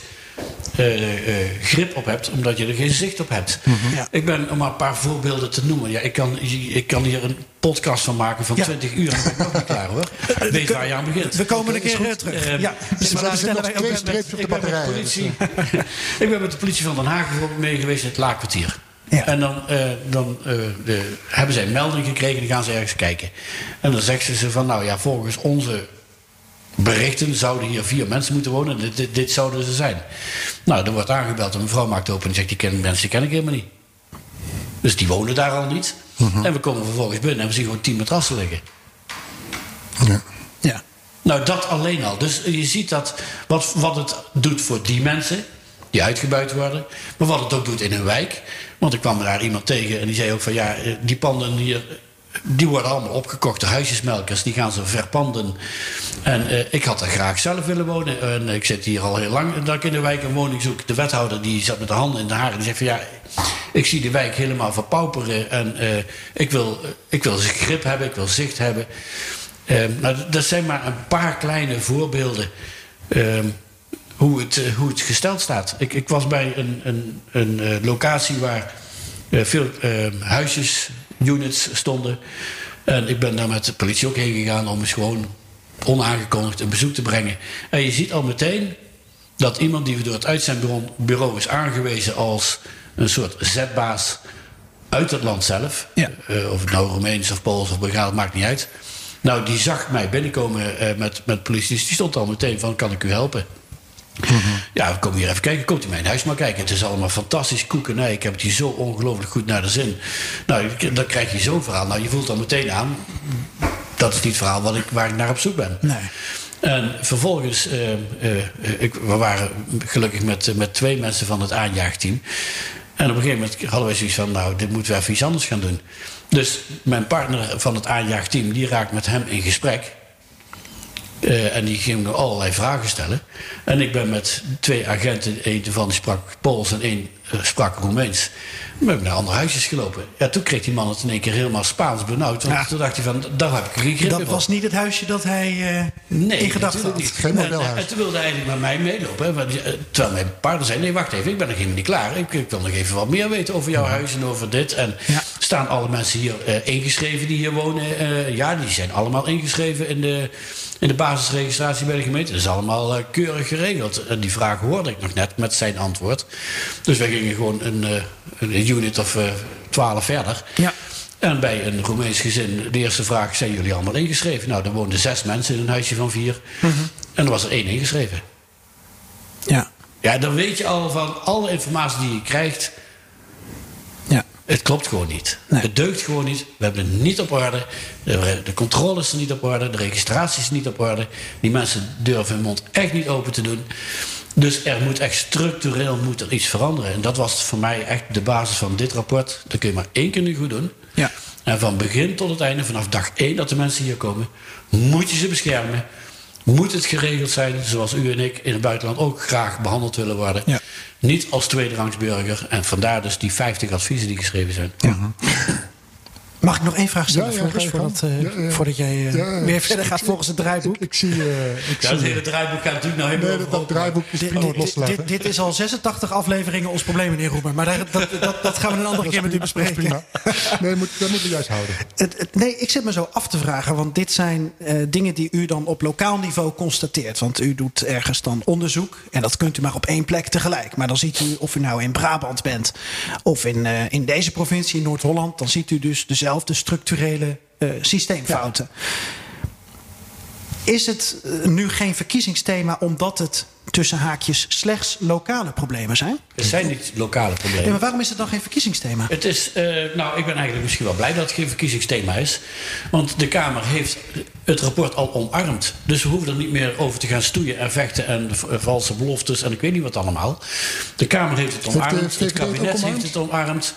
grip op hebt, omdat je er geen zicht op hebt. Mm -hmm. ja. Ik ben om maar een paar voorbeelden te noemen. Ja, ik, kan, ik kan hier een podcast van maken van ja. 20 uur. Dan ben ik nog niet klaar hoor. Weet waar je aan begint. We komen een keer terug. Uh, ja, dus maar daar wij ook met, ik, ben met de politie, ik ben met de politie van Den Haag mee geweest in het Laakkwartier. Ja. En dan, uh, dan uh, de, hebben zij een melding gekregen en dan gaan ze ergens kijken. En dan zeggen ze van, nou ja, volgens onze berichten zouden hier vier mensen moeten wonen. Dit, dit, dit zouden ze zijn. Nou, er wordt aangebeld en een vrouw maakt open en zegt, die ken, mensen die ken ik helemaal niet. Dus die wonen daar al niet. Mhm. En we komen vervolgens binnen en we zien gewoon tien matrassen liggen. Ja. ja. Nou, dat alleen al. Dus je ziet dat wat, wat het doet voor die mensen die uitgebuit worden, maar wat het ook doet in hun wijk. Want ik kwam daar iemand tegen en die zei ook van ja, die panden hier die worden allemaal opgekocht door huisjesmelkers. Die gaan ze verpanden. En uh, ik had er graag zelf willen wonen. En ik zit hier al heel lang dat in de wijk een woning zoek. De wethouder die zat met de handen in de haren. Die zegt van ja, ik zie de wijk helemaal verpauperen. En uh, ik, wil, ik wil grip hebben, ik wil zicht hebben. Uh, nou, dat zijn maar een paar kleine voorbeelden. Ehm, hoe, het, hoe het gesteld staat. Ik, ik was bij een, een, een locatie waar veel ehm, huisjes units stonden. En ik ben daar met de politie ook heen gegaan om eens gewoon onaangekondigd een bezoek te brengen. En je ziet al meteen dat iemand die door het uitzendbureau is aangewezen als een soort zetbaas uit het land zelf, ja. uh, of het nou Roemeens of Pools of Bulgaars, maakt niet uit. Nou, die zag mij binnenkomen uh, met, met politie, dus die stond al meteen van, kan ik u helpen? Ja, kom hier even kijken. Komt u mijn huis maar kijken. Het is allemaal fantastisch koekenij. Ik heb het hier zo ongelooflijk goed naar de zin. Nou, dan krijg je zo'n verhaal. Nou, je voelt dan meteen aan... dat is niet het verhaal wat ik, waar ik naar op zoek ben. Nee. En vervolgens, eh, eh, ik, we waren gelukkig met, eh, met twee mensen van het aanjaagteam. En op een gegeven moment hadden wij zoiets van, nou, dit moeten we even iets anders gaan doen. Dus mijn partner van het aanjaagteam, die raakt met hem in gesprek. Eh, en die ging me allerlei vragen stellen. En ik ben met twee agenten, één van die sprak Pools en één eh, sprak Roemeens. Ben ik naar andere huisjes gelopen. Ja, toen kreeg die man het in één keer helemaal Spaans benauwd. Want Ja. toen dacht hij van, daar heb ik geen grip Dat was niet het huisje dat hij eh, Nee, in gedachten had. niet. Geen En, modelhuis. En, toen wilde hij eigenlijk met mij meelopen. Hè, want, terwijl mijn partner zei, nee, wacht even, ik ben nog helemaal niet klaar. Ik, ik wil nog even wat meer weten over jouw huis en over dit. En Ja. staan alle mensen hier ingeschreven die hier wonen? Ja, die zijn allemaal ingeschreven in de, in de basisregistratie bij de gemeente. Dat is allemaal eh, keurig geregeld. En die vraag hoorde ik nog net met zijn antwoord. Dus wij gingen gewoon een, eh, een unit of eh 12 verder. Ja. En bij een Roemeens gezin, de eerste vraag, zijn jullie allemaal ingeschreven? Nou, er woonden zes mensen in een huisje van vier. En er was er één ingeschreven. Ja. Ja, dan weet je al van alle informatie die je krijgt. Het klopt gewoon niet. Nee. Het deugt gewoon niet. We hebben het niet op orde. De, de controle is niet op orde. De registratie is niet op orde. Die mensen durven hun mond echt niet open te doen. Dus er moet echt structureel moet er iets veranderen. En dat was voor mij echt de basis van dit rapport. Dat kun je maar één keer nu goed doen. Ja. En van begin tot het einde, vanaf dag één dat de mensen hier komen, moet je ze beschermen. Moet het geregeld zijn, zoals u en ik in het buitenland ook graag behandeld willen worden. Ja. Niet als tweederangsburger. En vandaar dus die 50 adviezen die geschreven zijn. Mag ik nog één vraag stellen, Ja, ja, Floris, ga je voordat, eh, Ja, ja. voordat jij eh, Ja, ja. weer verder gaat volgens het draaiboek? Ik, ik zie... eh, ik Ja, het hele draaiboek gaat natuurlijk nou helemaal nee, dat, dat overhoop, draaiboek is Dit, prima dit, los te dit, laten. dit is al 86 afleveringen ons probleem, meneer Roemer. Maar daar- dat, dat, dat gaan we een andere keer met u bespreken. prima. Nee, moet, dat moeten we juist houden. Het, het- nee, ik zit me zo af te vragen, want dit zijn eh, dingen die u dan op lokaal niveau constateert. Want u doet ergens dan onderzoek en dat kunt u maar op één plek tegelijk. Maar dan ziet u, of u nou in Brabant bent of in, eh, in deze provincie, in Noord-Holland, dan ziet u dus dezelfde structurele eh, systeemfouten. Is het eh, nu geen verkiezingsthema omdat het tussen haakjes slechts lokale problemen zijn? Het zijn niet lokale problemen. Nee, maar waarom is het dan geen verkiezingsthema? Het is, eh, nou, ik ben eigenlijk misschien wel blij dat het geen verkiezingsthema is. Want de Kamer heeft het rapport al omarmd. Dus we hoeven er niet meer over te gaan stoeien en vechten en eh, valse beloftes en ik weet niet wat allemaal. De Kamer heeft het omarmd, het kabinet heeft het omarmd.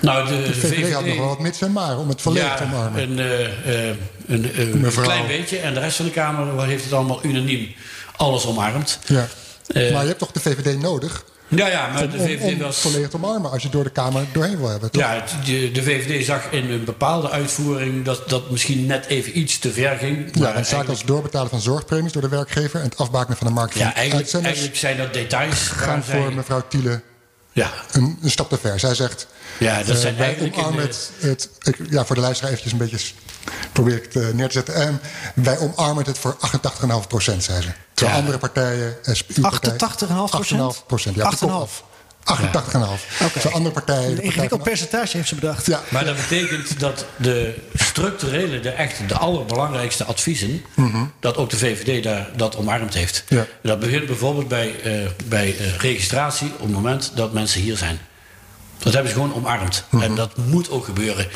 Nou, de, De VVD had nog wel wat mits en maar om het volledig te omarmen. Een, eh, een, eh, klein beetje. En de rest van de Kamer heeft het allemaal unaniem alles omarmd. Ja. Eh, maar je hebt toch de VVD nodig Ja, ja, maar om, de VVD was... volledig te omarmen als je door de Kamer doorheen wil hebben. Toch? Ja, de, de VVD zag in een bepaalde uitvoering dat dat misschien net even iets te ver ging. Ja, Maar en zaken eigenlijk- als doorbetalen van zorgpremies door de werkgever en het afbakenen van de markt van ja, eigenlijk, eigenlijk zijn dat details. gaan zij- voor mevrouw Thiele Ja, een, een stap te ver. Zij zegt, ja, dat eh, zijn wij eigenlijk... omarmen de- het, ja, voor de luisteraar eventjes een beetje probeer ik het eh, neer te zetten. Wij omarmen het voor 88,5 procent, zei ze. Terwijl Ja. andere partijen, SPU 88,5%? procent? Ja, 8,5. 88,5. Terwijl andere partijen... Een partij ingewikkeld percentage heeft ze bedacht. Ja, Maar dat betekent dat de structurele, de echte, de allerbelangrijkste adviezen, dat ook de VVD daar, dat omarmd heeft. Ja. Dat begint bijvoorbeeld bij, eh, bij eh, registratie op het moment dat mensen hier zijn. Dat hebben ze gewoon omarmd. En dat moet ook gebeuren.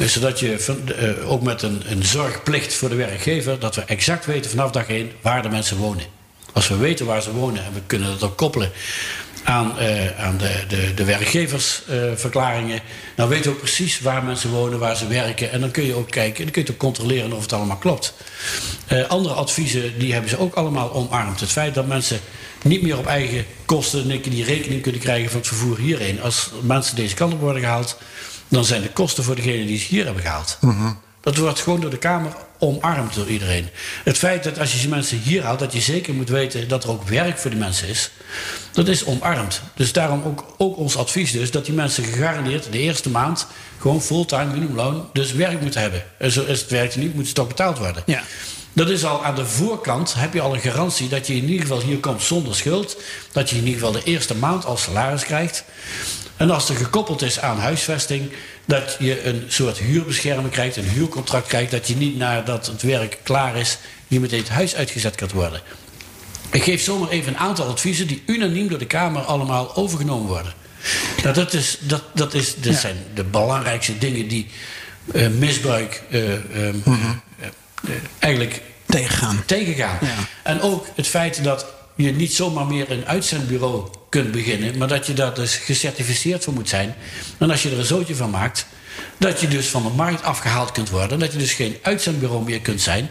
Dus zodat je eh, ook met een, een zorgplicht voor de werkgever, dat we exact weten vanaf dag één waar de mensen wonen. Als we weten waar ze wonen en we kunnen dat ook koppelen aan, eh, aan de, de, de werkgeversverklaringen, dan weten we ook precies waar mensen wonen, waar ze werken. En dan kun je ook kijken, dan kun je ook controleren of het allemaal klopt. Eh, andere adviezen, die hebben ze ook allemaal omarmd. Het feit dat mensen niet meer op eigen kosten die rekening kunnen krijgen van het vervoer hierheen. Als mensen deze kant op worden gehaald, dan zijn de kosten voor degenen die ze hier hebben gehaald. Dat wordt gewoon door de Kamer omarmd door iedereen. Het feit dat als je mensen hier haalt, dat je zeker moet weten dat er ook werk voor die mensen is, dat is omarmd. Dus daarom ook, ook ons advies dus, dat die mensen gegarandeerd de eerste maand gewoon fulltime minimumloon dus werk moeten hebben. En zo is het werk niet, moet het ook betaald worden. Ja. Dat is al aan de voorkant, heb je al een garantie dat je in ieder geval hier komt zonder schuld. Dat je in ieder geval de eerste maand als salaris krijgt. En als er gekoppeld is aan huisvesting, dat je een soort huurbescherming krijgt, een huurcontract krijgt, dat je niet nadat het werk klaar is, niet meteen het huis uitgezet kan worden. Ik geef zomaar even een aantal adviezen die unaniem door de Kamer allemaal overgenomen worden. Nou, dat, is, dat, dat, is, dat zijn de belangrijkste dingen die uh, misbruik uh, um, uh, eigenlijk tegengaan. tegengaan. Ja. En ook het feit dat je niet zomaar meer een uitzendbureau kunt beginnen, maar dat je daar dus gecertificeerd voor moet zijn. En als je er een zootje van maakt, dat je dus van de markt afgehaald kunt worden. Dat je dus geen uitzendbureau meer kunt zijn.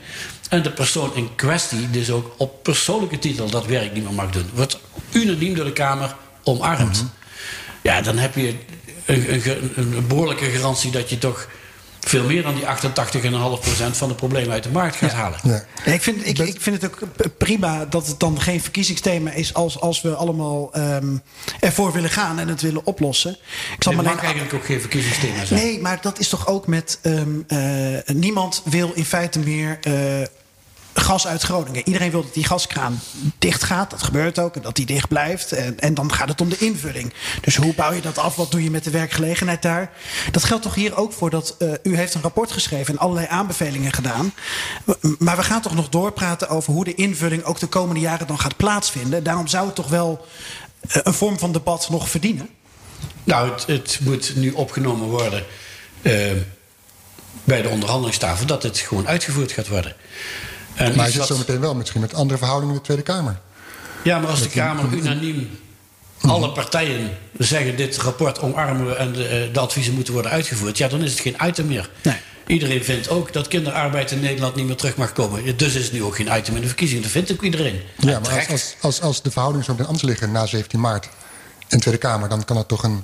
En de persoon in kwestie dus ook op persoonlijke titel dat werk niet meer mag doen. Wordt unaniem door de Kamer omarmd. Mhm. Ja, dan heb je een, een, een behoorlijke garantie dat je toch veel meer dan die 88,5% van de problemen uit de markt gaat halen. Ja. Ja, ik, vind, ik, ik vind het ook prima dat het dan geen verkiezingsthema is als, als we allemaal ehm, ervoor willen gaan en het willen oplossen. Ik zal Het maar mag eigenlijk ook geen verkiezingsthema zijn. Nee, maar dat is toch ook met. ehm, eh, niemand wil in feite meer. eh, Gas uit Groningen. Iedereen wil dat die gaskraan dicht gaat. Dat gebeurt ook. En dat die dicht blijft. En, en dan gaat het om de invulling. Dus hoe bouw je dat af? Wat doe je met de werkgelegenheid daar? Dat geldt toch hier ook voor dat eh, u heeft een rapport geschreven en allerlei aanbevelingen gedaan. Maar we gaan toch nog doorpraten over hoe de invulling ook de komende jaren dan gaat plaatsvinden. Daarom zou het toch wel eh, een vorm van debat nog verdienen. Nou, het, het moet nu opgenomen worden eh, bij de onderhandelingstafel dat het gewoon uitgevoerd gaat worden. En Maar je iets zit zo meteen wel misschien met andere verhoudingen in de Tweede Kamer. Ja, maar als de Kamer unaniem alle partijen zeggen dit rapport omarmen we en de, eh, de adviezen moeten worden uitgevoerd, ja, dan is het geen item meer. Nee. Iedereen vindt ook dat kinderarbeid in Nederland niet meer terug mag komen. Dus is het nu ook geen item in de verkiezingen. Dat vindt ook iedereen. Ja, maar als, als, als, als de verhoudingen zo meteen anders liggen na 17 maart in de Tweede Kamer, dan kan het toch een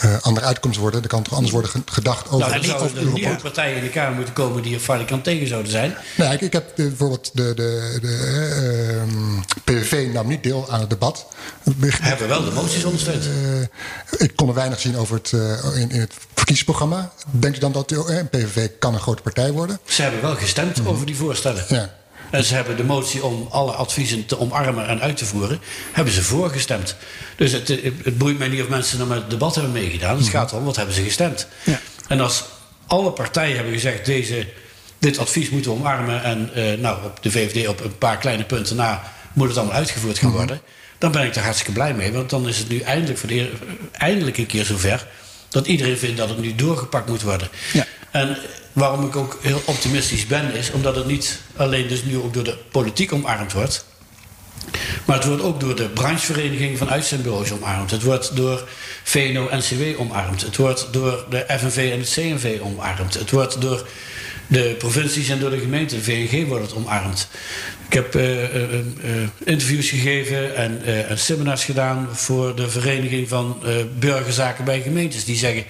eh, andere uitkomst worden. Er kan toch anders worden ge- gedacht over, nou, dan er uw nieuwe partijen in de Kamer moeten komen die er valikant tegen zouden zijn. Nou, ik, ik heb bijvoorbeeld de, de, de eh, ehm, PVV nam niet deel aan het debat. Hebben wel de moties ondersteund. Eh, ik kon er weinig zien over het, eh, in, in het verkiezingsprogramma. Denkt u dan dat de PVV kan een grote partij worden? Ze hebben wel gestemd over die voorstellen. Ja. En ze hebben de motie om alle adviezen te omarmen en uit te voeren, hebben ze voorgestemd. Dus het, het, boeit mij niet of mensen nou met het debat hebben meegedaan. Het gaat erom, wat hebben ze gestemd? Ja. En als alle partijen hebben gezegd, deze, dit advies moeten we omarmen... en eh, nou, op de VVD op een paar kleine punten na moet het allemaal uitgevoerd gaan worden... dan ben ik daar hartstikke blij mee. Want dan is het nu eindelijk, voor de, eindelijk een keer zover... dat iedereen vindt dat het nu doorgepakt moet worden. Ja. En waarom ik ook heel optimistisch ben, is omdat het niet alleen dus nu ook door de politiek omarmd wordt. Maar het wordt ook door de branchevereniging van uitzendbureaus omarmd. Het wordt door VNO-NCW omarmd. Het wordt door de FNV en het CNV omarmd. Het wordt door de provincies en door de gemeente, de VNG, wordt het omarmd. Ik heb eh, eh, eh, interviews gegeven en, en seminars gedaan voor de vereniging van burgerzaken bij gemeentes. Die zeggen,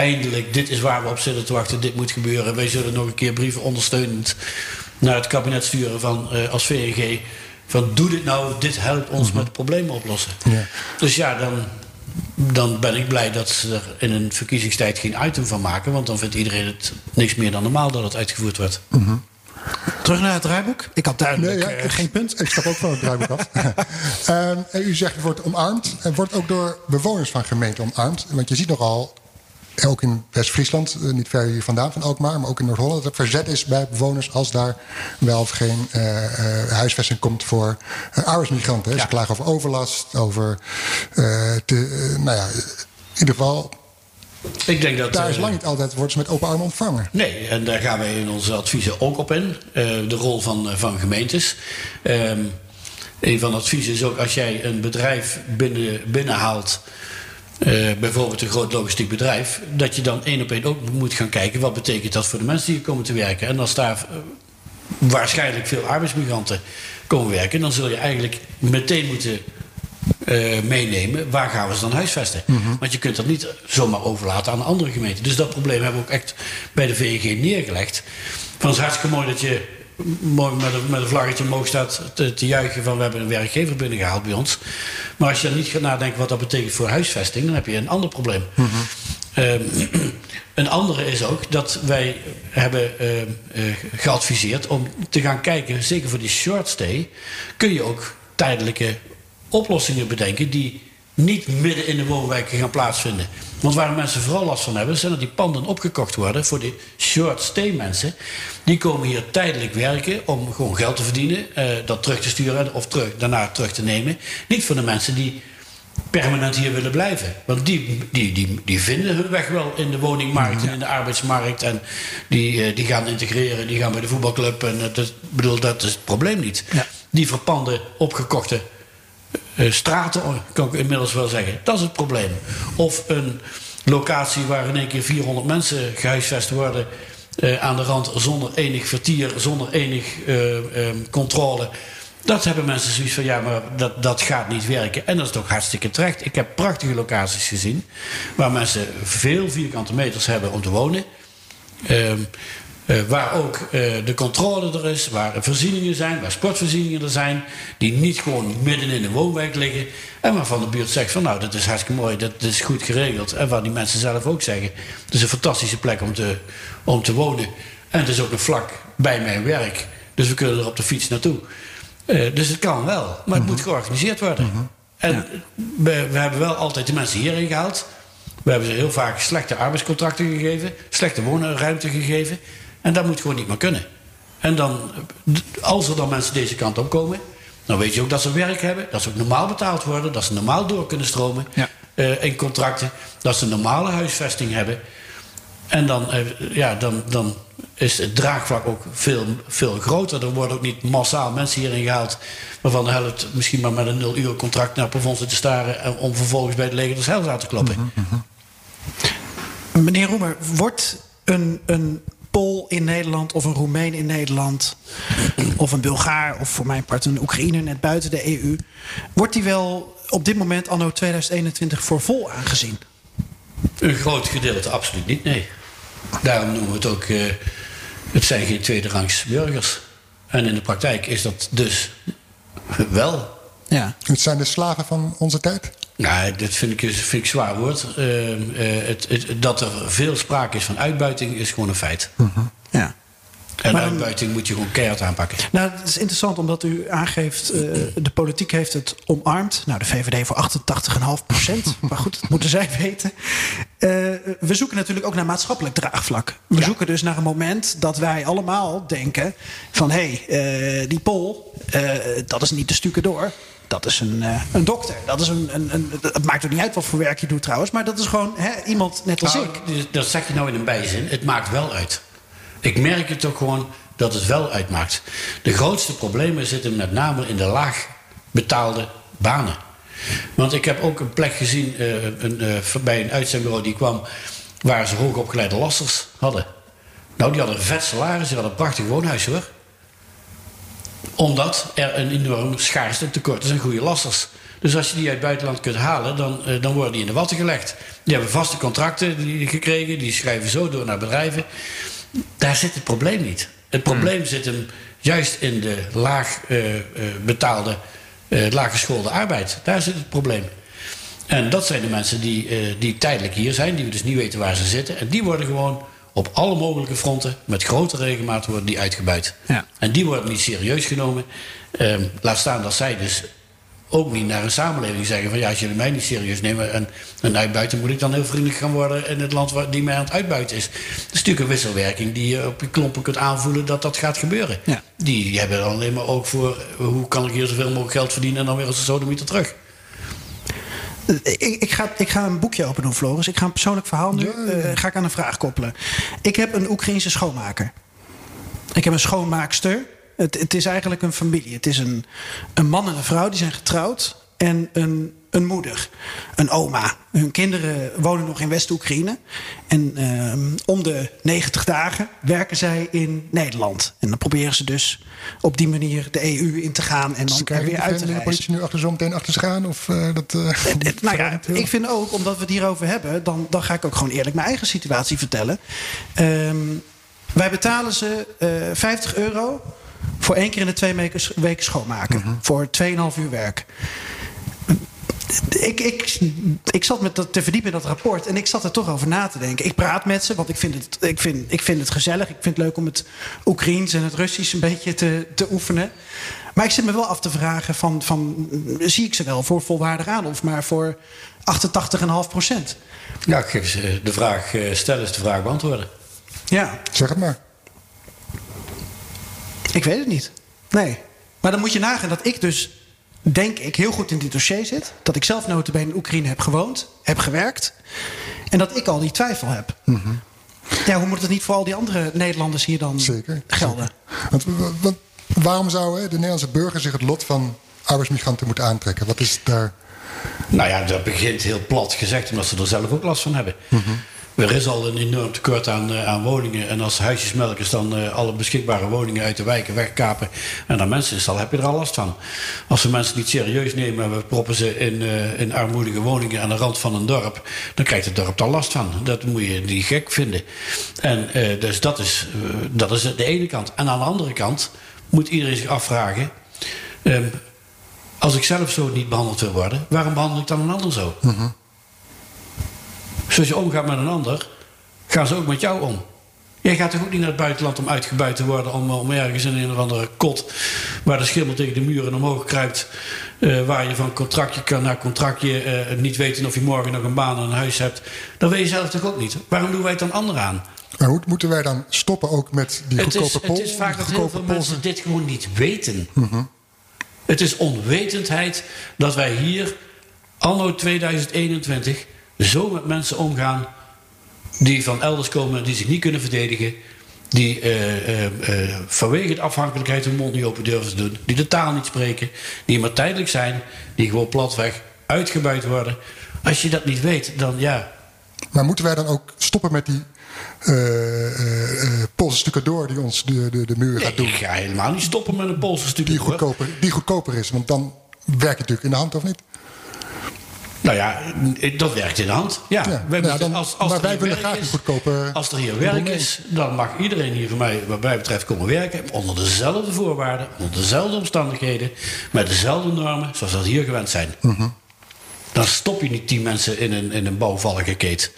eindelijk, dit is waar we op zitten te wachten, dit moet gebeuren. Wij zullen nog een keer brieven ondersteunend naar het kabinet sturen van, eh, als VNG. Van doe dit nou, dit helpt ons met de problemen oplossen. Ja. Dus ja, dan, dan ben ik blij dat ze er in een verkiezingstijd geen item van maken. Want dan vindt iedereen het niks meer dan normaal dat het uitgevoerd wordt. Terug naar het draaiboek. Ik had duidelijk Nee, ja, eh, geen punt. Ik stap ook van het draaiboek af. Ehm, en u zegt het wordt omarmd. En wordt ook door bewoners van gemeenten omarmd. Want je ziet nogal, ook in West-Friesland, eh, niet ver hier vandaan van Alkmaar, maar ook in Noord-Holland, dat er verzet is bij bewoners als daar wel of geen eh, eh, huisvesting komt voor uh, arbeidsmigranten. Ze klagen over overlast, over. te, nou ja, in ieder geval, Ik denk dat. daar is lang niet altijd worden ze met open armen ontvangen. Nee, en daar gaan wij in onze adviezen ook op in. De rol van, van gemeentes. Ehm, een van de adviezen is ook als jij een bedrijf binnen, binnenhaalt. Eh, bijvoorbeeld een groot logistiek bedrijf. Dat je dan één op één ook moet gaan kijken. Wat betekent dat voor de mensen die hier komen te werken. En als daar eh, waarschijnlijk veel arbeidsmigranten komen werken. Dan zul je eigenlijk meteen moeten eh, meenemen. Waar gaan we ze dan huisvesten? Want je kunt dat niet zomaar overlaten aan andere gemeenten. Dus dat probleem hebben we ook echt bij de VNG neergelegd. Van het is hartstikke mooi dat je mooi met een, met een vlaggetje omhoog staat te, te juichen van we hebben een werkgever binnengehaald bij ons. Maar als je dan niet gaat nadenken wat dat betekent voor huisvesting, dan heb je een ander probleem. Ehm, een andere is ook dat wij hebben ehm, eh, geadviseerd om te gaan kijken, zeker voor die short stay, kun je ook tijdelijke oplossingen bedenken die niet midden in de woonwijken gaan plaatsvinden. Want waar mensen vooral last van hebben, zijn dat die panden opgekocht worden voor die short stay mensen. Die komen hier tijdelijk werken om gewoon geld te verdienen, eh, dat terug te sturen of terug, daarna terug te nemen. Niet voor de mensen die permanent hier willen blijven. Want die, die, die, die vinden hun weg wel in de woningmarkt en in de arbeidsmarkt. En die, eh, die gaan integreren, die gaan bij de voetbalclub. En is, bedoel, dat is het probleem niet. Ja. Die verpande, opgekochte straten, kan ik inmiddels wel zeggen. Dat is het probleem. Of een locatie waar in één keer 400 mensen gehuisvest worden... eh, aan de rand zonder enig vertier, zonder enig eh, eh, controle... Dat hebben mensen zoiets van, ja, maar dat, dat gaat niet werken. En dat is toch hartstikke terecht. Ik heb prachtige locaties gezien... waar mensen veel vierkante meters hebben om te wonen... Ehm, eh, waar ook eh, de controle er is, waar er voorzieningen zijn, waar sportvoorzieningen er zijn, die niet gewoon midden in de woonwijk liggen. En waarvan de buurt zegt van nou, dat is hartstikke mooi, dat is goed geregeld. En waar die mensen zelf ook zeggen, het is een fantastische plek om te, om te wonen. En het is ook een vlak bij mijn werk, dus we kunnen er op de fiets naartoe. Eh, dus het kan wel, maar het moet georganiseerd worden. En we, we hebben wel altijd de mensen hierheen gehaald. We hebben ze heel vaak slechte arbeidscontracten gegeven, slechte woonruimte gegeven. En dat moet gewoon niet meer kunnen. En dan, als er dan mensen deze kant op komen, dan weet je ook dat ze werk hebben, dat ze ook normaal betaald worden, dat ze normaal door kunnen stromen Ja. eh, in contracten, dat ze normale huisvesting hebben. En dan, eh, ja, dan, dan is het draagvlak ook veel, veel groter. Er worden ook niet massaal mensen hierin gehaald... waarvan de helft misschien maar met een nul uur contract naar zit te staren... en om vervolgens bij het leger de zeils aan te kloppen. Meneer Roemer, wordt een, een Pool in Nederland of een Roemeen in Nederland... of een Bulgaar of voor mijn part een Oekraïner net buiten de EU... wordt die wel op dit moment, anno 2021, voor vol aangezien? Een groot gedeelte absoluut niet, nee. Daarom noemen we het ook... eh, het zijn geen tweederangs burgers. En in de praktijk is dat dus wel... Ja. Het zijn de slaven van onze tijd. Nou, dat vind ik, vind ik zwaar woord. Eh, eh, het, het, dat er veel sprake is van uitbuiting is gewoon een feit. ja. En Maar uitbuiting moet je gewoon keihard aanpakken. Nou, het is interessant omdat u aangeeft... eh, de politiek heeft het omarmd. Nou, de VVD voor 88,5 procent. maar goed, dat moeten zij weten. Eh, we zoeken natuurlijk ook naar maatschappelijk draagvlak. We Ja. zoeken dus naar een moment dat wij allemaal denken... van hé, hey, die Pol, dat is niet de stukken door... Dat is een, eh, een dokter. Dat is een, een, een, het maakt ook niet uit wat voor werk je doet trouwens. Maar dat is gewoon hè, iemand net als Nou, ik. dat zeg je nou in een bijzin. Het maakt wel uit. Ik merk het ook gewoon dat het wel uitmaakt. De grootste problemen zitten met name in de laag betaalde banen. Want ik heb ook een plek gezien eh, een, eh, bij een uitzendbureau die kwam... waar ze hoogopgeleide lasters hadden. Nou, die hadden een vet salaris, die hadden een prachtig woonhuis hoor omdat er een enorm schaarste tekort is aan goede lasters. Dus als je die uit het buitenland kunt halen, dan, eh, dan worden die in de watten gelegd. Die hebben vaste contracten die, gekregen, die schrijven zo door naar bedrijven. Daar zit het probleem niet. Het probleem zit hem juist in de laag eh, eh, betaalde, eh laaggeschoolde arbeid. Daar zit het probleem. En dat zijn de mensen die, die tijdelijk hier zijn, die we dus niet weten waar ze zitten. En die worden gewoon op alle mogelijke fronten, met grote regelmaat, worden die uitgebuit. Ja. En die worden niet serieus genomen. Ehm, laat staan dat zij dus ook niet naar een samenleving zeggen van ja, als jullie mij niet serieus nemen en, en uitbuiten, moet ik dan heel vriendelijk gaan worden in het land waar die mij aan het uitbuiten is. Dat is natuurlijk een wisselwerking die je op je klompen kunt aanvoelen dat dat gaat gebeuren. Ja. Die hebben dan alleen maar ook voor hoe kan ik hier zoveel mogelijk geld verdienen en dan weer als een sodemieter terug. Ik, ik, ga, ik ga een boekje open doen, Floris. Ik ga een persoonlijk verhaal nu eh, ga ik aan een vraag koppelen. Ik heb een Oekraïense schoonmaker. Ik heb een schoonmaakster. Het, het is eigenlijk een familie. Het is een, een man en een vrouw die zijn getrouwd. En een, een moeder, een oma. Hun kinderen wonen nog in West-Oekraïne. En ehm, om de 90 dagen werken zij in Nederland. En dan proberen ze dus op die manier de EU in te gaan. En dan er je weer uit te de reizen. politie nu achter zo meteen achter ze gaan? Of eh, dat, Het- nou ja, ik vind ook, omdat we het hierover hebben, dan, dan ga ik ook gewoon eerlijk mijn eigen situatie vertellen. Ehm, wij betalen ze eh 50 euro voor één keer in de twee weken, weken schoonmaken. Voor 2,5 uur werk. Ik, ik, ik zat met dat te verdiepen in dat rapport en ik zat er toch over na te denken. Ik praat met ze, want ik vind het, ik vind, ik vind het gezellig. Ik vind het leuk om het Oekraïens en het Russisch een beetje te, te oefenen. Maar ik zit me wel af te vragen: van, van, zie ik ze wel voor volwaardig aan of maar voor 88,5 procent? Ja, ik geef ze de vraag eh, stellen is de vraag beantwoorden. Ja, Zeg het maar. ik weet het niet. Nee. Maar dan moet je nagaan dat ik dus, denk ik, heel goed in dit dossier zit. Dat ik zelf notabene in Oekraïne heb gewoond, heb gewerkt. En dat ik al die twijfel heb. Ja, hoe moet het niet voor al die andere Nederlanders hier dan Zeker. gelden? Want, want waarom zou hè, de Nederlandse burger zich het lot van arbeidsmigranten moeten aantrekken? Wat is daar. Nou ja, dat begint heel plat gezegd, omdat ze er zelf ook last van hebben. Er is al een enorm tekort aan, eh, aan woningen. En als huisjesmelkers dan eh, alle beschikbare woningen uit de wijken wegkapen en dan mensen installen, heb je er al last van. Als we mensen niet serieus nemen en we proppen ze in, eh, in armoedige woningen aan de rand van een dorp, dan krijgt het dorp daar last van. Dat moet je niet gek vinden. En dus dat is, dat is de ene kant. En aan de andere kant moet iedereen zich afvragen. ehm, als ik zelf zo niet behandeld wil worden, waarom behandel ik dan een ander zo? Zoals je omgaat met een ander, gaan ze ook met jou om. Jij gaat toch ook niet naar het buitenland om uitgebuit te worden, om, om ergens in een of andere kot waar de schimmel tegen de muren omhoog kruipt, eh, waar je van contractje kan naar contractje eh, niet weten of je morgen nog een baan en een huis hebt. Dat weet je zelf toch ook niet? Waarom doen wij het dan anderen aan? Maar hoe moeten wij dan stoppen ook met die Het is, goedkope pol? het is vaak dat heel veel mensen dit gewoon niet weten. Het is onwetendheid dat wij hier, anno 2021, zo met mensen omgaan die van elders komen en die zich niet kunnen verdedigen. Die eh, eh, eh, vanwege de afhankelijkheid hun mond niet open durven te doen. Die de taal niet spreken. Die maar tijdelijk zijn. Die gewoon platweg uitgebuit worden. Als je dat niet weet, dan ja. Maar moeten wij dan ook stoppen met die eh, Poolse stucadoor die ons de, de, de muur gaat Ik doen? ga helemaal niet stoppen met een Poolse stuk. Die goedkoper, die goedkoper is. Want dan werkt het natuurlijk in de hand, of niet? Nou ja, dat werkt in de hand. Ja, Ja, wij nou, dan- als, als maar er wij willen graag Als er hier werk is, dan mag iedereen hier van mij, wat mij betreft, komen werken. Onder dezelfde voorwaarden, onder dezelfde omstandigheden, met dezelfde normen, zoals dat hier gewend zijn. Mhm. Dan stop je niet tien mensen in een, in een bouwvallige keet.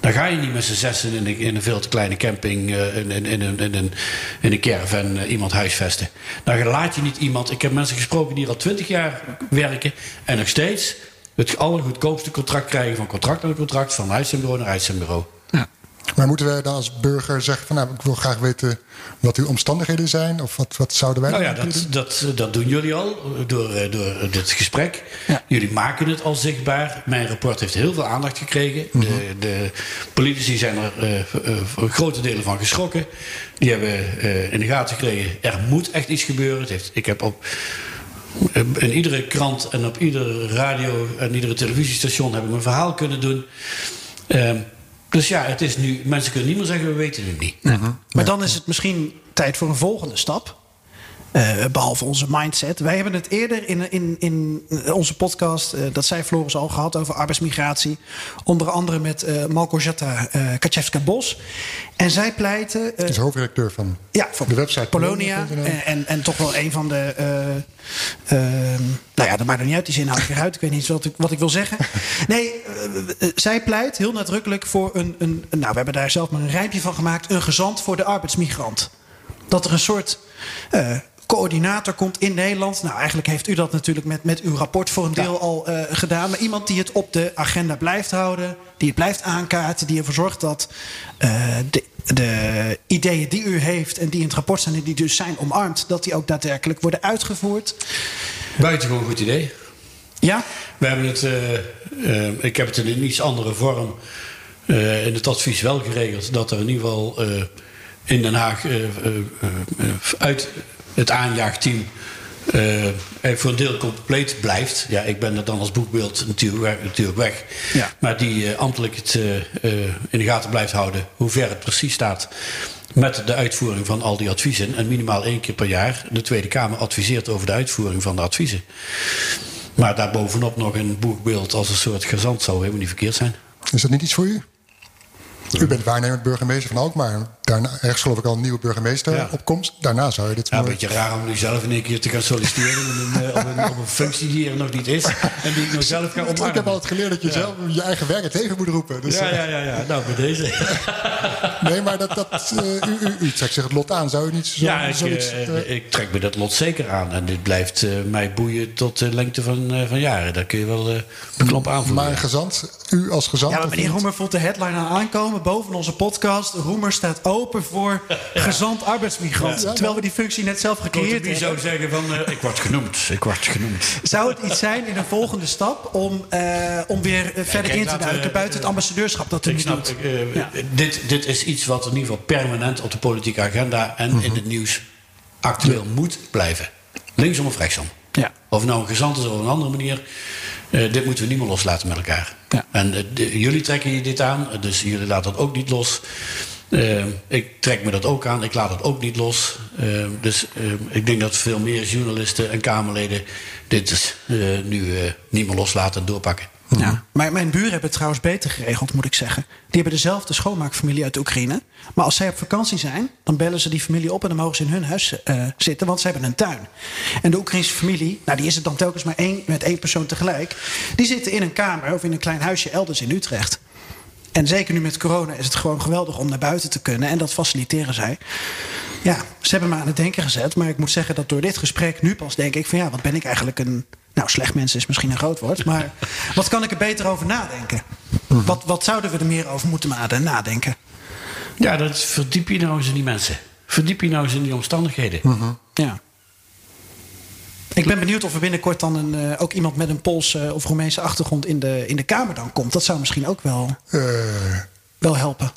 Dan ga je niet met z'n zessen in een, in een veel te kleine camping, eh, in, in, in, een- in, een, in een caravan eh, iemand huisvesten. Dan laat je niet iemand. Ik heb mensen gesproken die hier al twintig jaar werken en nog steeds het allergoedkoopste contract krijgen van contract naar contract, van uitzendbureau naar uitzendbureau. Maar moeten wij dan als burger zeggen van nou, ik wil graag weten wat uw omstandigheden zijn? Of wat, wat zouden wij Nou ja, dat, doen? dat, dat doen jullie al eh, door, eh, door dit gesprek. Ja. Jullie maken het al zichtbaar. Mijn rapport heeft heel veel aandacht gekregen. de, de politici zijn er eh, eh, voor grote delen van geschrokken. Die hebben eh, in de gaten gekregen, er moet echt iets gebeuren. Het heeft, ik heb op eh, in iedere krant en op iedere radio en iedere televisiestation heb ik mijn verhaal kunnen doen. Ehm, dus ja, het is nu, mensen kunnen niet meer zeggen, we weten het niet. Maar dan is het misschien tijd voor een volgende stap. Eh, behalve onze mindset. Wij hebben het eerder in, in, in onze podcast, eh, dat zei Floris al gehad over arbeidsmigratie. Onder andere met eh uh, Kaczewska-Bos. En zij pleiten. Is hoofdredacteur van ja, van de website Polonia. En, en, en toch wel een van de. Uh, uh, nou ja, dat maakt er niet uit. Die zin haal ik eruit. Ik weet niet wat ik, wat ik wil zeggen. Nee, uh, zij pleit heel nadrukkelijk voor een, een. Nou, we hebben daar zelf maar een rijmpje van gemaakt. Een gezant voor de arbeidsmigrant. Dat er een soort. Coördinator komt in Nederland. Nou, eigenlijk heeft u dat natuurlijk met, met uw rapport voor een deel ja. al uh, gedaan. Maar iemand die het op de agenda blijft houden, die het blijft aankaarten, die ervoor zorgt dat uh, de, de, ideeën die u heeft en die in het rapport zijn en die dus zijn omarmd, dat die ook daadwerkelijk worden uitgevoerd. Buitengewoon goed idee. Ja? We hebben het, uh, ik heb het in een iets andere vorm in het advies wel geregeld dat er in ieder geval in Den Haag uit het aanjaagteam uh, voor een deel compleet blijft. Ja, ik ben er dan als boekbeeld natuurlijk, natuurlijk weg. Ja. Maar die uh, ambtelijk het uh, in de gaten blijft houden hoe ver het precies staat. Met de uitvoering van al die adviezen. En minimaal één keer per jaar de Tweede Kamer adviseert over de uitvoering van de adviezen. Maar daarbovenop nog een boekbeeld als een soort gezant zou helemaal niet verkeerd zijn. Is dat niet iets voor u? U bent waarnemend burgemeester van Alkmaar. Daar daarna, ergens geloof ik al een nieuwe burgemeester Ja. op komst. Daarna zou je dit Ja, een beetje raar om nu zelf in één keer te gaan solliciteren op een, eh, op een, op een functie die er nog niet is. En die ik nog zelf ga Ik heb omarmen. altijd geleerd dat je zelf je eigen werk het leven moet roepen. Dus, Ja, eh, ja, ja, ja. Nou, bij deze. Nee, maar dat, dat, eh, u, u, u trekt zich het lot aan. Zou u niet zo, Ja, ik, zoiets... ik trek me dat lot zeker aan. En dit blijft mij boeien tot de lengte van, van jaren. Daar kun je wel eh beklop aanvoelen. maar een gezant, u als gezant... Ja, maar meneer? Roemer voelt de headline aan aankomen boven onze podcast. Roemer staat open voor gezant arbeidsmigrant. Ja, ja. Terwijl we die functie net zelf gecreëerd Wie zou hebben. zeggen van, eh, ik word genoemd, ik word genoemd. Zou het iets zijn in een volgende stap om, eh, om weer eh, verder kijk, in te duiken buiten het ambassadeurschap dat u nu snap, doet? ik, Ja. dit, dit is iets wat in ieder geval permanent op de politieke agenda en in het nieuws actueel moet blijven. Linksom of rechtsom. Ja. Of nou een gezant is of een andere manier. eh, dit moeten we niet meer loslaten met elkaar. Ja. En de- jullie trekken je dit aan, dus jullie laten dat ook niet los. Eh, ik trek me dat ook aan, ik laat het ook niet los. Eh, dus eh, ik denk dat veel meer journalisten en Kamerleden dit nu niet meer loslaten en doorpakken. Ja. Maar mijn buren hebben het trouwens beter geregeld, moet ik zeggen. Die hebben dezelfde schoonmaakfamilie uit Oekraïne. Maar als zij op vakantie zijn, dan bellen ze die familie op... en dan mogen ze in hun huis zitten, want ze hebben een tuin. En de Oekraïnse familie, nou die is het dan telkens maar één, met één persoon tegelijk... die zitten in een kamer of in een klein huisje elders in Utrecht. En zeker nu met corona is het gewoon geweldig om naar buiten te kunnen. En dat faciliteren zij. Ja, ze hebben me aan het denken gezet. Maar ik moet zeggen dat door dit gesprek nu pas denk ik van ja, wat ben ik eigenlijk een. Nou, slecht mensen is misschien een groot woord. Maar wat kan ik er beter over nadenken? Wat, wat zouden we er meer over moeten ma- nadenken? Ja, dat is- verdiep je nou eens in die mensen. Verdiep je nou eens in die omstandigheden. Ja. Ik ben benieuwd of er binnenkort dan een, eh, ook iemand met een Poolse of Roemeense achtergrond in de, in de Kamer dan komt. Dat zou misschien ook wel, Eh, wel helpen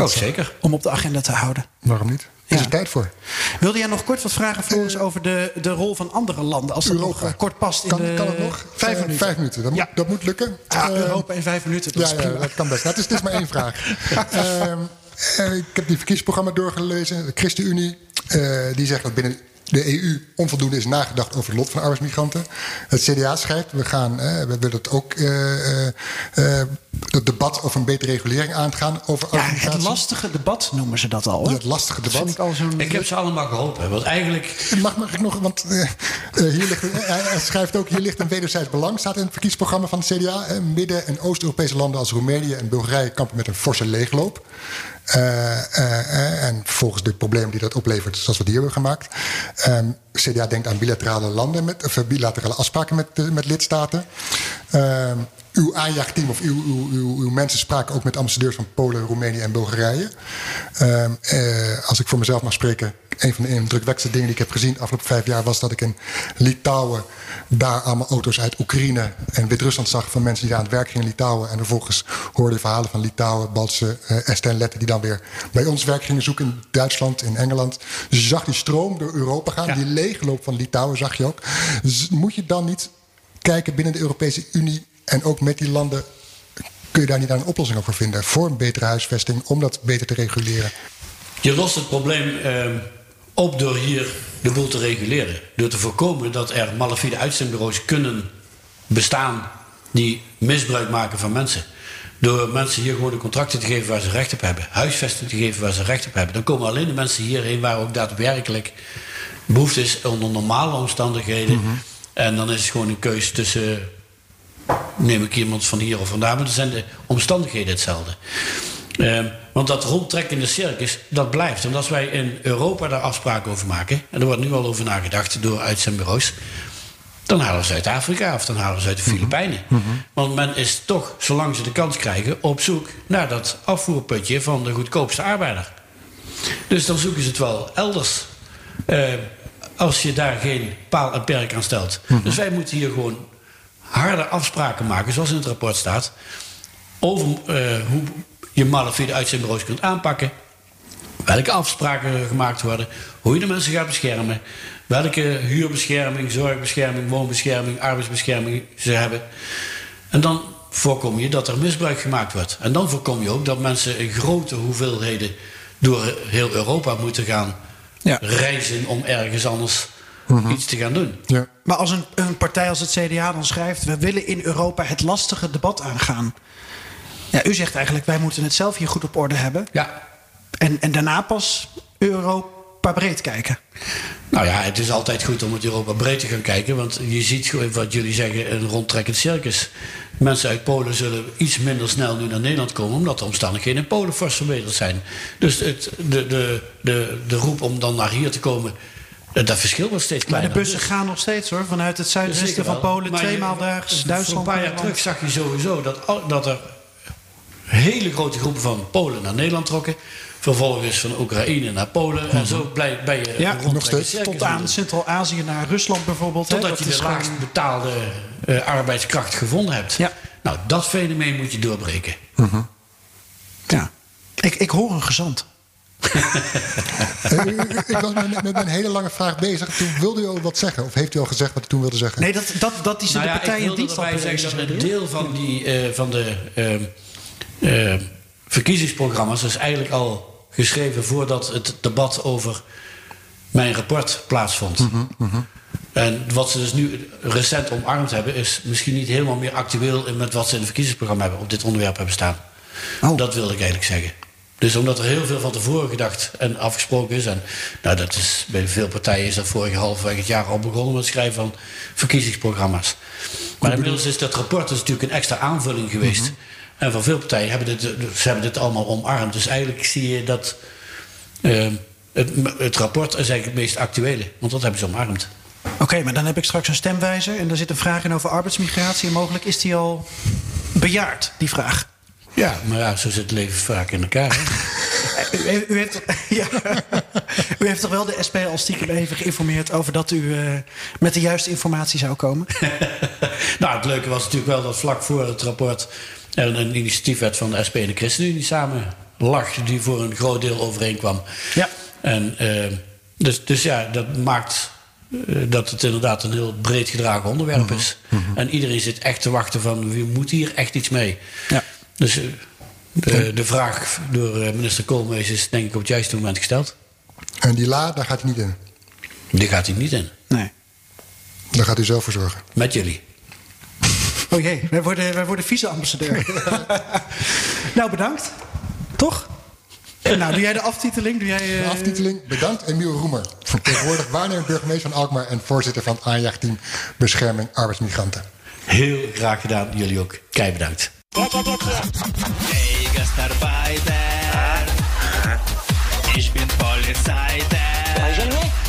Oh, zeker. om op de agenda te houden. waarom niet? Is Ja. er tijd voor? Wilde jij nog kort wat vragen, Floris, over de, de rol van andere landen? Als dat nog Europa. eh, kort past in Kan, de... kan het nog? Vijf Eh, minuten. Vijf minuten, dat, Ja. moet, dat moet lukken. Ah, Eh, Europa in vijf minuten, dat ja, is ja, dat kan best. Nou, het, is, is maar één vraag. Ehm, eh, ik heb die verkiezingsprogramma doorgelezen. De ChristenUnie eh, die zegt dat binnen de EU onvoldoende is nagedacht over het lot van arbeidsmigranten. Het CDA schrijft, we, gaan, eh, we willen het ook eh, eh, eh, het debat over een betere regulering aangaan over Ja, het lastige debat noemen ze dat al. Ja, het lastige Dat debat. ik al zo'n... Ik heb ze allemaal geholpen. Want eigenlijk. Mag, mag ik nog, want hier ligt, hij, schrijft ook, hier ligt een wederzijds belang, staat in het verkiezingsprogramma van het CDA. Midden- en Oost-Europese landen als Roemenië en Bulgarije kampen met een forse leegloop. Eh, eh, eh, en volgens de problemen die dat oplevert, zoals we die hebben gemaakt. Ehm, CDA denkt aan bilaterale landen met, of bilaterale afspraken met, met lidstaten. Ehm, uw aanjaagteam of uw, uw, uw, mensen spraken ook met ambassadeurs van Polen, Roemenië en Bulgarije. Ehm, eh, als ik voor mezelf mag spreken, een van de indrukwekkendste dingen die ik heb gezien de afgelopen vijf jaar was dat ik in Litouwen daar allemaal auto's uit Oekraïne en Wit-Rusland zag van mensen die daar aan het werk gingen in Litouwen. En vervolgens hoorde je verhalen van Litouwen, Baltse, uh, Esther en Letten die dan weer bij ons werk gingen zoeken in Duitsland, in Engeland. Dus je zag die stroom door Europa gaan, die leegloop van Litouwen zag je ook. Dus moet je dan niet kijken binnen de Europese Unie en ook met die landen kun je daar niet aan een oplossing over vinden voor een betere huisvesting om dat beter te reguleren? Je lost het probleem eh, op door hier de boel te reguleren. Door te voorkomen dat er malafide uitzendbureaus kunnen bestaan die misbruik maken van mensen. Door mensen hier gewoon de contracten te geven waar ze recht op hebben. Huisvesting te geven waar ze recht op hebben. Dan komen alleen de mensen hierheen waar ook daadwerkelijk behoefte is onder normale omstandigheden. En dan is het gewoon een keuze tussen neem ik iemand van hier of vandaan. Maar dan zijn de omstandigheden hetzelfde. Uh, want dat rondtrekkende circus, dat blijft. En als wij in Europa daar afspraken over maken... en er wordt nu al over nagedacht door uitzendbureaus... dan halen we Zuid-Afrika of dan halen we ze uit de Filipijnen. Mm -hmm. Want men is toch, zolang ze de kans krijgen... op zoek naar dat afvoerputje van de goedkoopste arbeider. Dus dan zoeken ze het wel elders. Uh, als je daar geen paal en perk aan stelt. Mm -hmm. Dus wij moeten hier gewoon harde afspraken maken, zoals in het rapport staat... over uh, hoe je malafide uitzendbureaus kunt aanpakken. Welke afspraken gemaakt worden. Hoe je de mensen gaat beschermen. Welke huurbescherming, zorgbescherming, woonbescherming, arbeidsbescherming ze hebben. En dan voorkom je dat er misbruik gemaakt wordt. En dan voorkom je ook dat mensen in grote hoeveelheden door heel Europa moeten gaan ja. reizen om ergens anders uh -huh. iets te gaan doen. Ja. Maar als een, een partij als het CDA dan schrijft: we willen in Europa het lastige debat aangaan. Ja, u zegt eigenlijk, wij moeten het zelf hier goed op orde hebben. Ja. En, en daarna pas Europa breed kijken. Nou ja, het is altijd goed om het Europa breed te gaan kijken. Want je ziet gewoon wat jullie zeggen, een rondtrekkend circus. Mensen uit Polen zullen iets minder snel nu naar Nederland komen... omdat de omstandigheden in Polen fors verbeterd zijn. Dus het, de, de, de, de roep om dan naar hier te komen... eh, Dat verschil wordt steeds Maar kleiner. de bussen gaan nog steeds hoor. Vanuit het zuidwesten van. Polen, Maar tweemaal daags. Voor Duitsland. een paar jaar terug zag je sowieso dat, al- dat er hele grote groepen van Polen naar Nederland trokken. Vervolgens van Oekraïne naar Polen. En zo blij, ben je Ja, een rondtrekkend nog steeds. Tot aan. Centraal-Azië naar Rusland bijvoorbeeld. Totdat Dat je de is gewoon- laagst betaalde eh, arbeidskracht gevonden hebt. Ja. Nou, dat fenomeen moet je doorbreken. Ja. Ik, ik hoor een gezant. Eh, ik was met, met mijn hele lange vraag bezig. Toen wilde u al wat zeggen. Of heeft u al gezegd wat u toen wilde zeggen? Nee, dat, dat, dat die ze Nou de ja, dienst zeggen dat een deel van, die, eh, van de eh, verkiezingsprogramma's is eigenlijk al geschreven voordat het debat over mijn rapport plaatsvond. En wat ze dus nu recent omarmd hebben, is misschien niet helemaal meer actueel met wat ze in het verkiezingsprogramma hebben, op dit onderwerp hebben staan. Oh. Dat wilde ik eigenlijk zeggen. Dus omdat er heel veel van tevoren gedacht en afgesproken is. En nou, dat is, bij veel partijen is dat vorige halfweg het jaar al begonnen met het schrijven van verkiezingsprogramma's. Maar inmiddels is dat rapport dus natuurlijk een extra aanvulling geweest. En van veel partijen hebben dit, ze hebben dit allemaal omarmd. Dus eigenlijk zie je dat eh, het, het rapport is eigenlijk het meest actuele. Want dat hebben ze omarmd. Oké, maar dan heb ik straks een stemwijzer. En daar zit een vraag in over arbeidsmigratie. En mogelijk is die al bejaard, die vraag. Ja, maar ja, zo zit het leven vaak in elkaar. U, u heeft, ja, u heeft toch wel de SP al stiekem even geïnformeerd over dat u eh, met de juiste informatie zou komen? nou, het leuke was natuurlijk wel dat vlak voor het rapport er een initiatiefwet van de SP en de ChristenUnie samen lag, die voor een groot deel overeenkwam. Ja. En eh, dus, dus ja, dat maakt eh, dat het inderdaad een heel breed gedragen onderwerp is. En iedereen zit echt te wachten van wie moet hier echt iets mee. Ja. Dus eh, de, de vraag door minister Koolmees is denk ik op het juiste moment gesteld. En die la, daar gaat hij niet in. Die gaat hij niet in. Nee. Daar gaat u zelf voor zorgen. Met jullie. Oh jee, wij worden, wij worden vice-ambassadeur. nou, bedankt. Toch? En nou, doe jij de aftiteling? Doe jij, eh, De aftiteling, bedankt Emiel Roemer. Tegenwoordig waarnemend burgemeester van Alkmaar... en voorzitter van het aanjaagteam Bescherming Arbeidsmigranten. Heel graag gedaan. Jullie ook. Kei bedankt. Hey, Gastarbeiter. Ich bin Polizeister.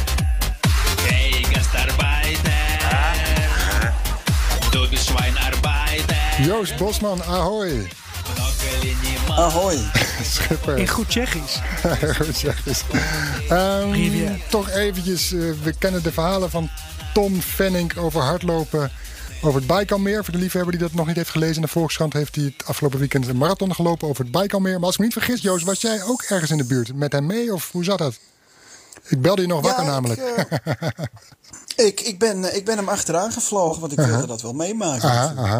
Joost Bosman, ahoy. Ahoy. Schipper. in goed Tsjechisch? Goed eens. Ehm, toch eventjes, eh, we kennen de verhalen van Tom Fenning over hardlopen over het Baikalmeer. Voor de liefhebber die dat nog niet heeft gelezen in de Volkskrant... heeft hij het afgelopen weekend een marathon gelopen over het Baikalmeer. Maar als ik me niet vergis, Joost, was jij ook ergens in de buurt met hem mee? Of hoe zat dat? Ik belde je nog wakker ik, namelijk. Ik, ik, ben, eh, ik ben hem achteraan gevlogen, want ik wilde dat wel meemaken.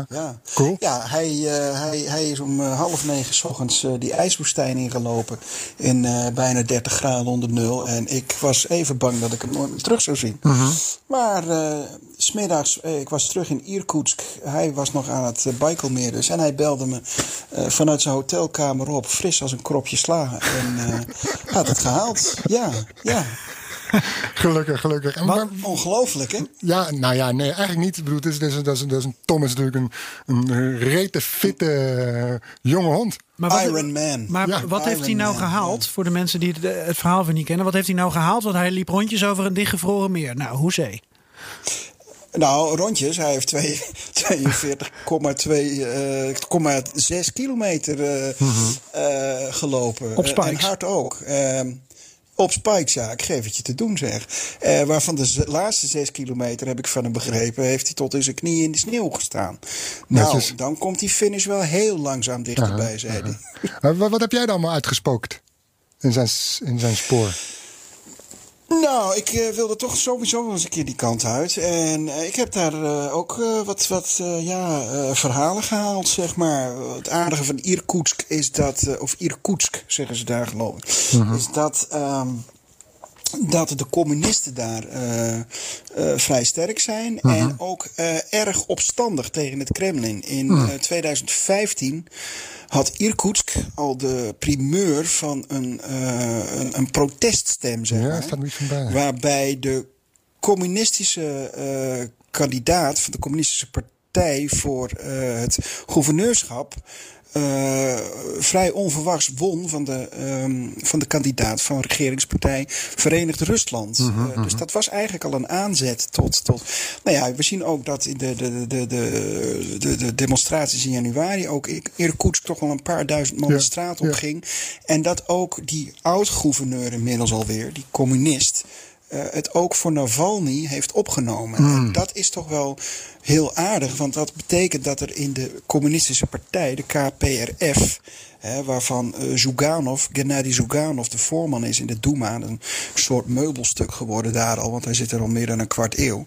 Ja, Cool. Ja, hij, eh, hij, hij is om eh, half negen 's ochtends die ijswoestijn ingelopen. In bijna 30 graden onder nul. En ik was even bang dat ik hem nooit meer terug zou zien. Mhm. Maar smiddags, ik was terug in Irkutsk. Hij was nog aan het Baikalmeer dus. En hij belde me vanuit zijn hotelkamer op, fris als een kropje sla. En had het gehaald. Ja, ja. Gelukkig, gelukkig. En waar- Ongelooflijk, hè? Ja, nou ja, nee, eigenlijk niet. Ik bedoel, het is, dat is, dat is, dat is een, Tom is natuurlijk een, een rete, fitte eh, jonge hond. Maar wat, Iron Man. Maar Ja. wat heeft hij nou Man, gehaald? ja. Voor de mensen die het, het verhaal van niet kennen. Wat heeft hij nou gehaald? Want hij liep rondjes over een dichtgevroren meer. Nou, hoezee. Nou, rondjes. Hij heeft twee- 42,2, eh, 0,6 kilometer eh, eh, gelopen. Mhm. Op Eh, spikes. en hard ook. Ehm, op spikes, ja. Ik geef het je te doen, zeg. Eh, waarvan de laatste 6 kilometer, heb ik van hem begrepen... heeft hij tot in zijn knieën in de sneeuw gestaan. Nou, Netjes. dan komt die finish wel heel langzaam dichterbij, zei hij. Wat, wat heb jij dan allemaal uitgespookt in zijn, in zijn spoor? Nou, ik eh, wilde toch sowieso wel eens een keer die kant uit. En eh, ik heb daar eh, ook wat, wat ja, verhalen gehaald, zeg maar. Het aardige van Irkutsk is dat, of Irkutsk zeggen ze daar geloof ik, is dat ehm, dat de communisten daar eh, eh, vrij sterk zijn. Mhm. En ook eh, erg opstandig tegen het Kremlin. In Mhm. eh, 2015 had Irkutsk al de primeur van een, een, een proteststem, zeg Ja, maar. van. Waarbij de communistische kandidaat van de communistische partij voor het gouverneurschap. Eh, vrij onverwachts won van de, ehm, van de kandidaat van regeringspartij Verenigd Rusland. Eh, dus dat was eigenlijk al een aanzet tot. tot nou ja, we zien ook dat in de, de, de, de, de, de demonstraties in januari ook Irkutsk toch wel een paar duizend man Ja, de straat op ging. En dat ook die oud-gouverneur inmiddels alweer, die communist, eh, het ook voor Navalny heeft opgenomen. En dat is toch wel heel aardig, want dat betekent dat er in de communistische partij, de KPRF, hè, waarvan eh Zuganov, Gennady Zuganov, de voorman is in de Duma, een soort meubelstuk geworden daar al, want hij zit er al meer dan een kwart eeuw,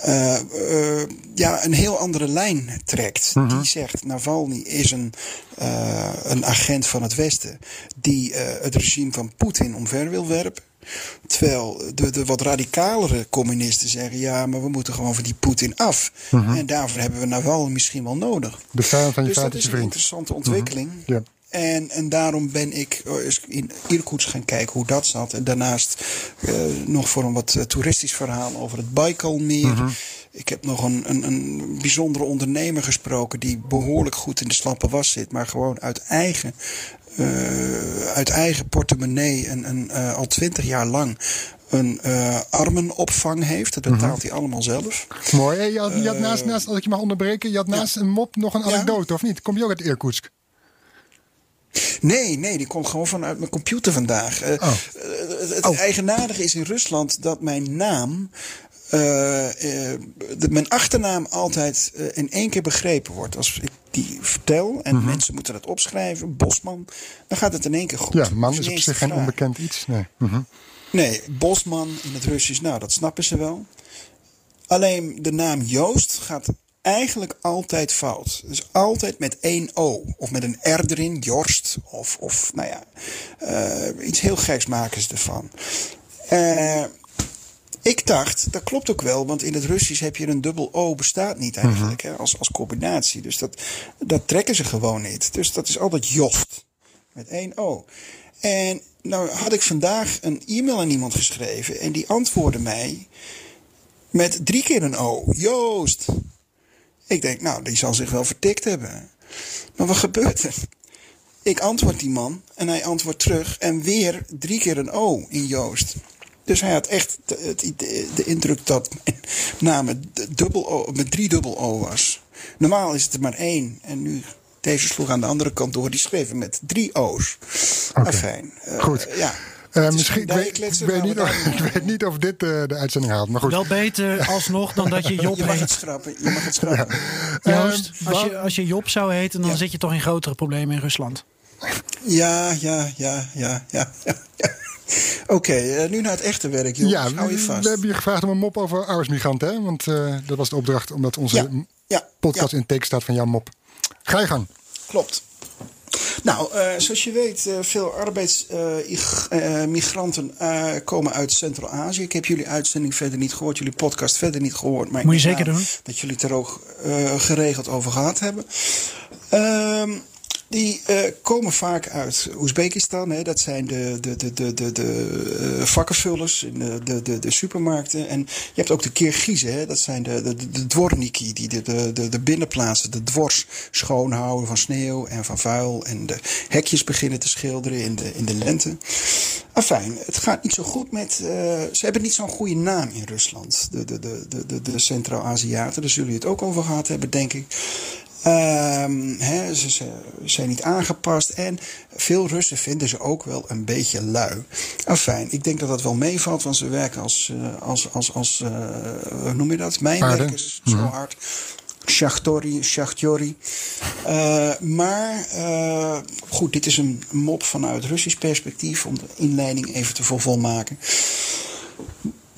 eh, ja, een heel andere lijn trekt. Die zegt, Navalny is een, een agent van het Westen, die het regime van Poetin omver wil werpen. Terwijl de, de wat radicalere communisten zeggen: ja, maar we moeten gewoon van die Poetin af. En daarvoor hebben we Navalny misschien wel nodig. Van je Dus dat is een vriend. interessante ontwikkeling. Ja. En, en daarom ben ik eens in Irkutsk gaan kijken hoe dat zat. En daarnaast eh, nog voor een wat eh, toeristisch verhaal over het Baikalmeer. Ik heb nog een, een, een bijzondere ondernemer gesproken die behoorlijk goed in de slappe was zit, maar gewoon uit eigen, uit eigen portemonnee een, een, eh, al twintig jaar lang een eh, armenopvang heeft. Dat betaalt hij allemaal zelf. Mooi. Je had, je had naast, naast, als ik je mag onderbreken, je had naast een mop nog een Eh, Ja. anekdote, of niet? Kom je ook uit Irkutsk? Nee, nee, die komt gewoon vanuit mijn computer vandaag. Eh, Oh. eh, het het eigenaardige is in Rusland dat mijn naam. Eh, eh, de, mijn achternaam altijd eh, in één keer begrepen wordt. Als ik die vertel en mensen moeten dat opschrijven, Bosman, dan gaat het in één keer goed. Mhm. Ja, man is op zich geen onbekend iets. Nee. Mhm. Nee, Bosman in het Russisch, nou dat snappen ze wel. Alleen de naam Joost gaat eigenlijk altijd fout. Dus altijd met één O. Of met een R erin, Jorst. Of, of nou ja, iets heel geks maken ze ervan. Eh, ik dacht, dat klopt ook wel, want in het Russisch heb je een dubbel O bestaat niet eigenlijk hè, als, als combinatie. Dus dat, dat trekken ze gewoon niet. Dus dat is altijd Jost met één O. En nou had ik vandaag een e-mail aan iemand geschreven en die antwoordde mij met drie keer een O. Joost. Ik denk, nou, die zal zich wel vertikt hebben. Maar wat gebeurt er? Ik antwoord die man en hij antwoordt terug en weer drie keer een O in Joost. Dus hij had echt de, het de indruk dat mijn naam met, dubbel o, met drie dubbel O was. Normaal is het er maar één. En nu, deze sloeg aan de andere kant door, die schreef hem met drie O's. Oké. Afijn. eh, Goed. ja. Eh, Het is misschien, ik weet, ik niet of, ik weet niet of dit eh, de uitzending haalt, maar goed. Wel beter alsnog dan dat je Job Je mag het heet. schrappen. Je mag het schrappen. Joost, Eh, als wa- je, als je Job zou heten, dan Ja. zit je toch in grotere problemen in Rusland. Ja, ja, ja, ja, ja. ja. Oké, eh, nu naar het echte werk, jongens. Ja, Hou je we, vast. we hebben je gevraagd om een mop over arbeidsmigranten, hè? Want eh, dat was de opdracht, omdat onze Ja, ja, podcast ja. in teken staat van jouw mop. Ga je gang. Klopt. Nou, eh, zoals je weet, eh, veel arbeidsmigranten komen uit Centraal-Azië. Ik heb jullie uitzending verder niet gehoord, jullie podcast verder niet gehoord. Maar ik Moet je zeker doen. Dat jullie het er ook eh, geregeld over gehad hebben. Ehm, die eh, komen vaak uit Oezbekistan. Hè. Dat zijn de, de, de, de, de, de eh, vakkenvullers in de, de, de, de supermarkten. En je hebt ook de Kirgizen. Hè. Dat zijn de, de, de, dworniki die de, de, de, binnenplaatsen, de dwors schoonhouden van sneeuw en van vuil. En de hekjes beginnen te schilderen in de, in de lente. Afijn, het gaat niet zo goed met. eh, ze hebben niet zo'n goede naam in Rusland. De, de, de, de, de, de Centraal-Aziaten. Daar zullen jullie het ook over gehad hebben, denk ik. Ehm, hè, ze, ze zijn niet aangepast. En veel Russen vinden ze ook wel een beetje lui. Afijn, ik denk dat dat wel meevalt, want ze werken als, eh, als, als, als eh, hoe noem je dat? Mijnwerkers, zo hard. Shachtori, Shachtjori. Eh, maar eh, goed, dit is een mop vanuit Russisch perspectief om de inleiding even te vol- volmaken.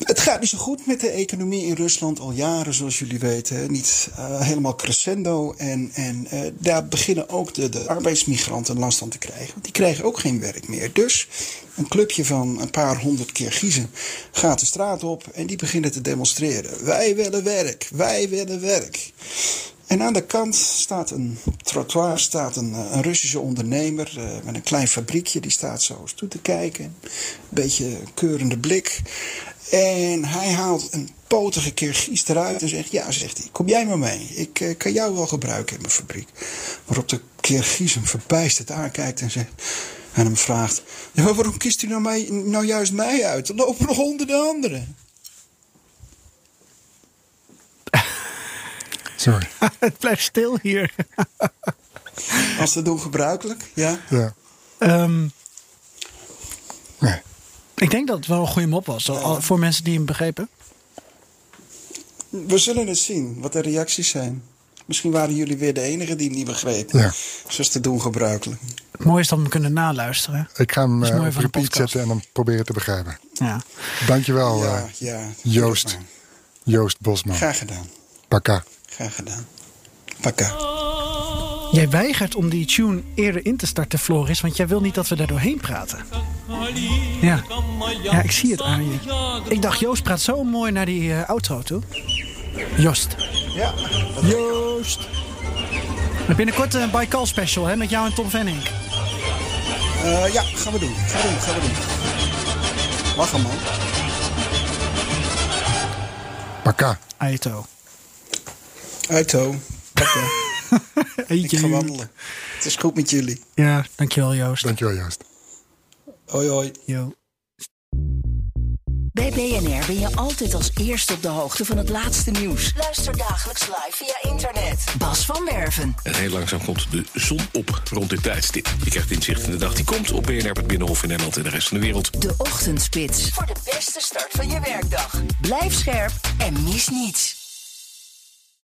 Het gaat niet zo goed met de economie in Rusland al jaren, zoals jullie weten. Niet uh, helemaal crescendo. En, en uh, daar beginnen ook de, de arbeidsmigranten last van te krijgen. Want die krijgen ook geen werk meer. Dus een clubje van een paar honderd Kirgizen gaat de straat op en die beginnen te demonstreren. Wij willen werk, wij willen werk. En aan de kant staat een trottoir, staat een, een Russische ondernemer uh, met een klein fabriekje. Die staat zo eens toe te kijken. Een beetje keurende blik. En hij haalt een potige Kirgiz eruit en zegt: Ja, zegt hij, kom jij maar mee. Ik uh, kan jou wel gebruiken in mijn fabriek. Waarop de Kirgiz hem verbijsterd aankijkt en zegt. En hem vraagt: ja, waarom kiest u nou, mij, nou juist mij uit? Er lopen nog honderden anderen. Sorry. het blijft stil hier. Als te doen gebruikelijk, ja. Ja. Ehm, Nee. ik denk dat het wel een goede mop was. Voor mensen die hem begrepen. We zullen het zien, wat de reacties zijn. Misschien waren jullie weer de enige die hem niet begrepen. Ja. Zoals te doen gebruikelijk. Het mooie is dat we hem kunnen naluisteren. Ik ga hem Dat op een repeat zetten en dan proberen te begrijpen. Ja. Dankjewel, ja, eh, ja. Joost. dat Joost. Bosman. Graag gedaan. Paka. Graag gedaan. Paka. Jij weigert om die tune eerder in te starten, Floris, want jij wil niet dat we daar doorheen praten. Ja. ja, ik zie het aan je. Ik dacht, Joost praat zo mooi naar die eh, outro toe. Joost. Ja. Joost. Maar binnenkort een Baikal special hè, met jou en Tom Venning. Eh, ja, gaan we doen. Gaan we doen. Gaan we doen. Lachen, man. Paka. Aito. Uito. Paka. Ik Eentje. ga wandelen. Het is goed met jullie. Ja, dankjewel Joost. Dankjewel, Joost. Hoi, hoi. Yo. Bij BNR ben je altijd als eerste op de hoogte van het laatste nieuws. Luister dagelijks live via internet. Bas van Werven. En heel langzaam komt de zon op rond dit tijdstip. Je krijgt inzicht in de dag die komt op BNR, het Binnenhof in Nederland en de rest van de wereld. De Ochtendspits. Voor de beste start van je werkdag. Blijf scherp en mis niets.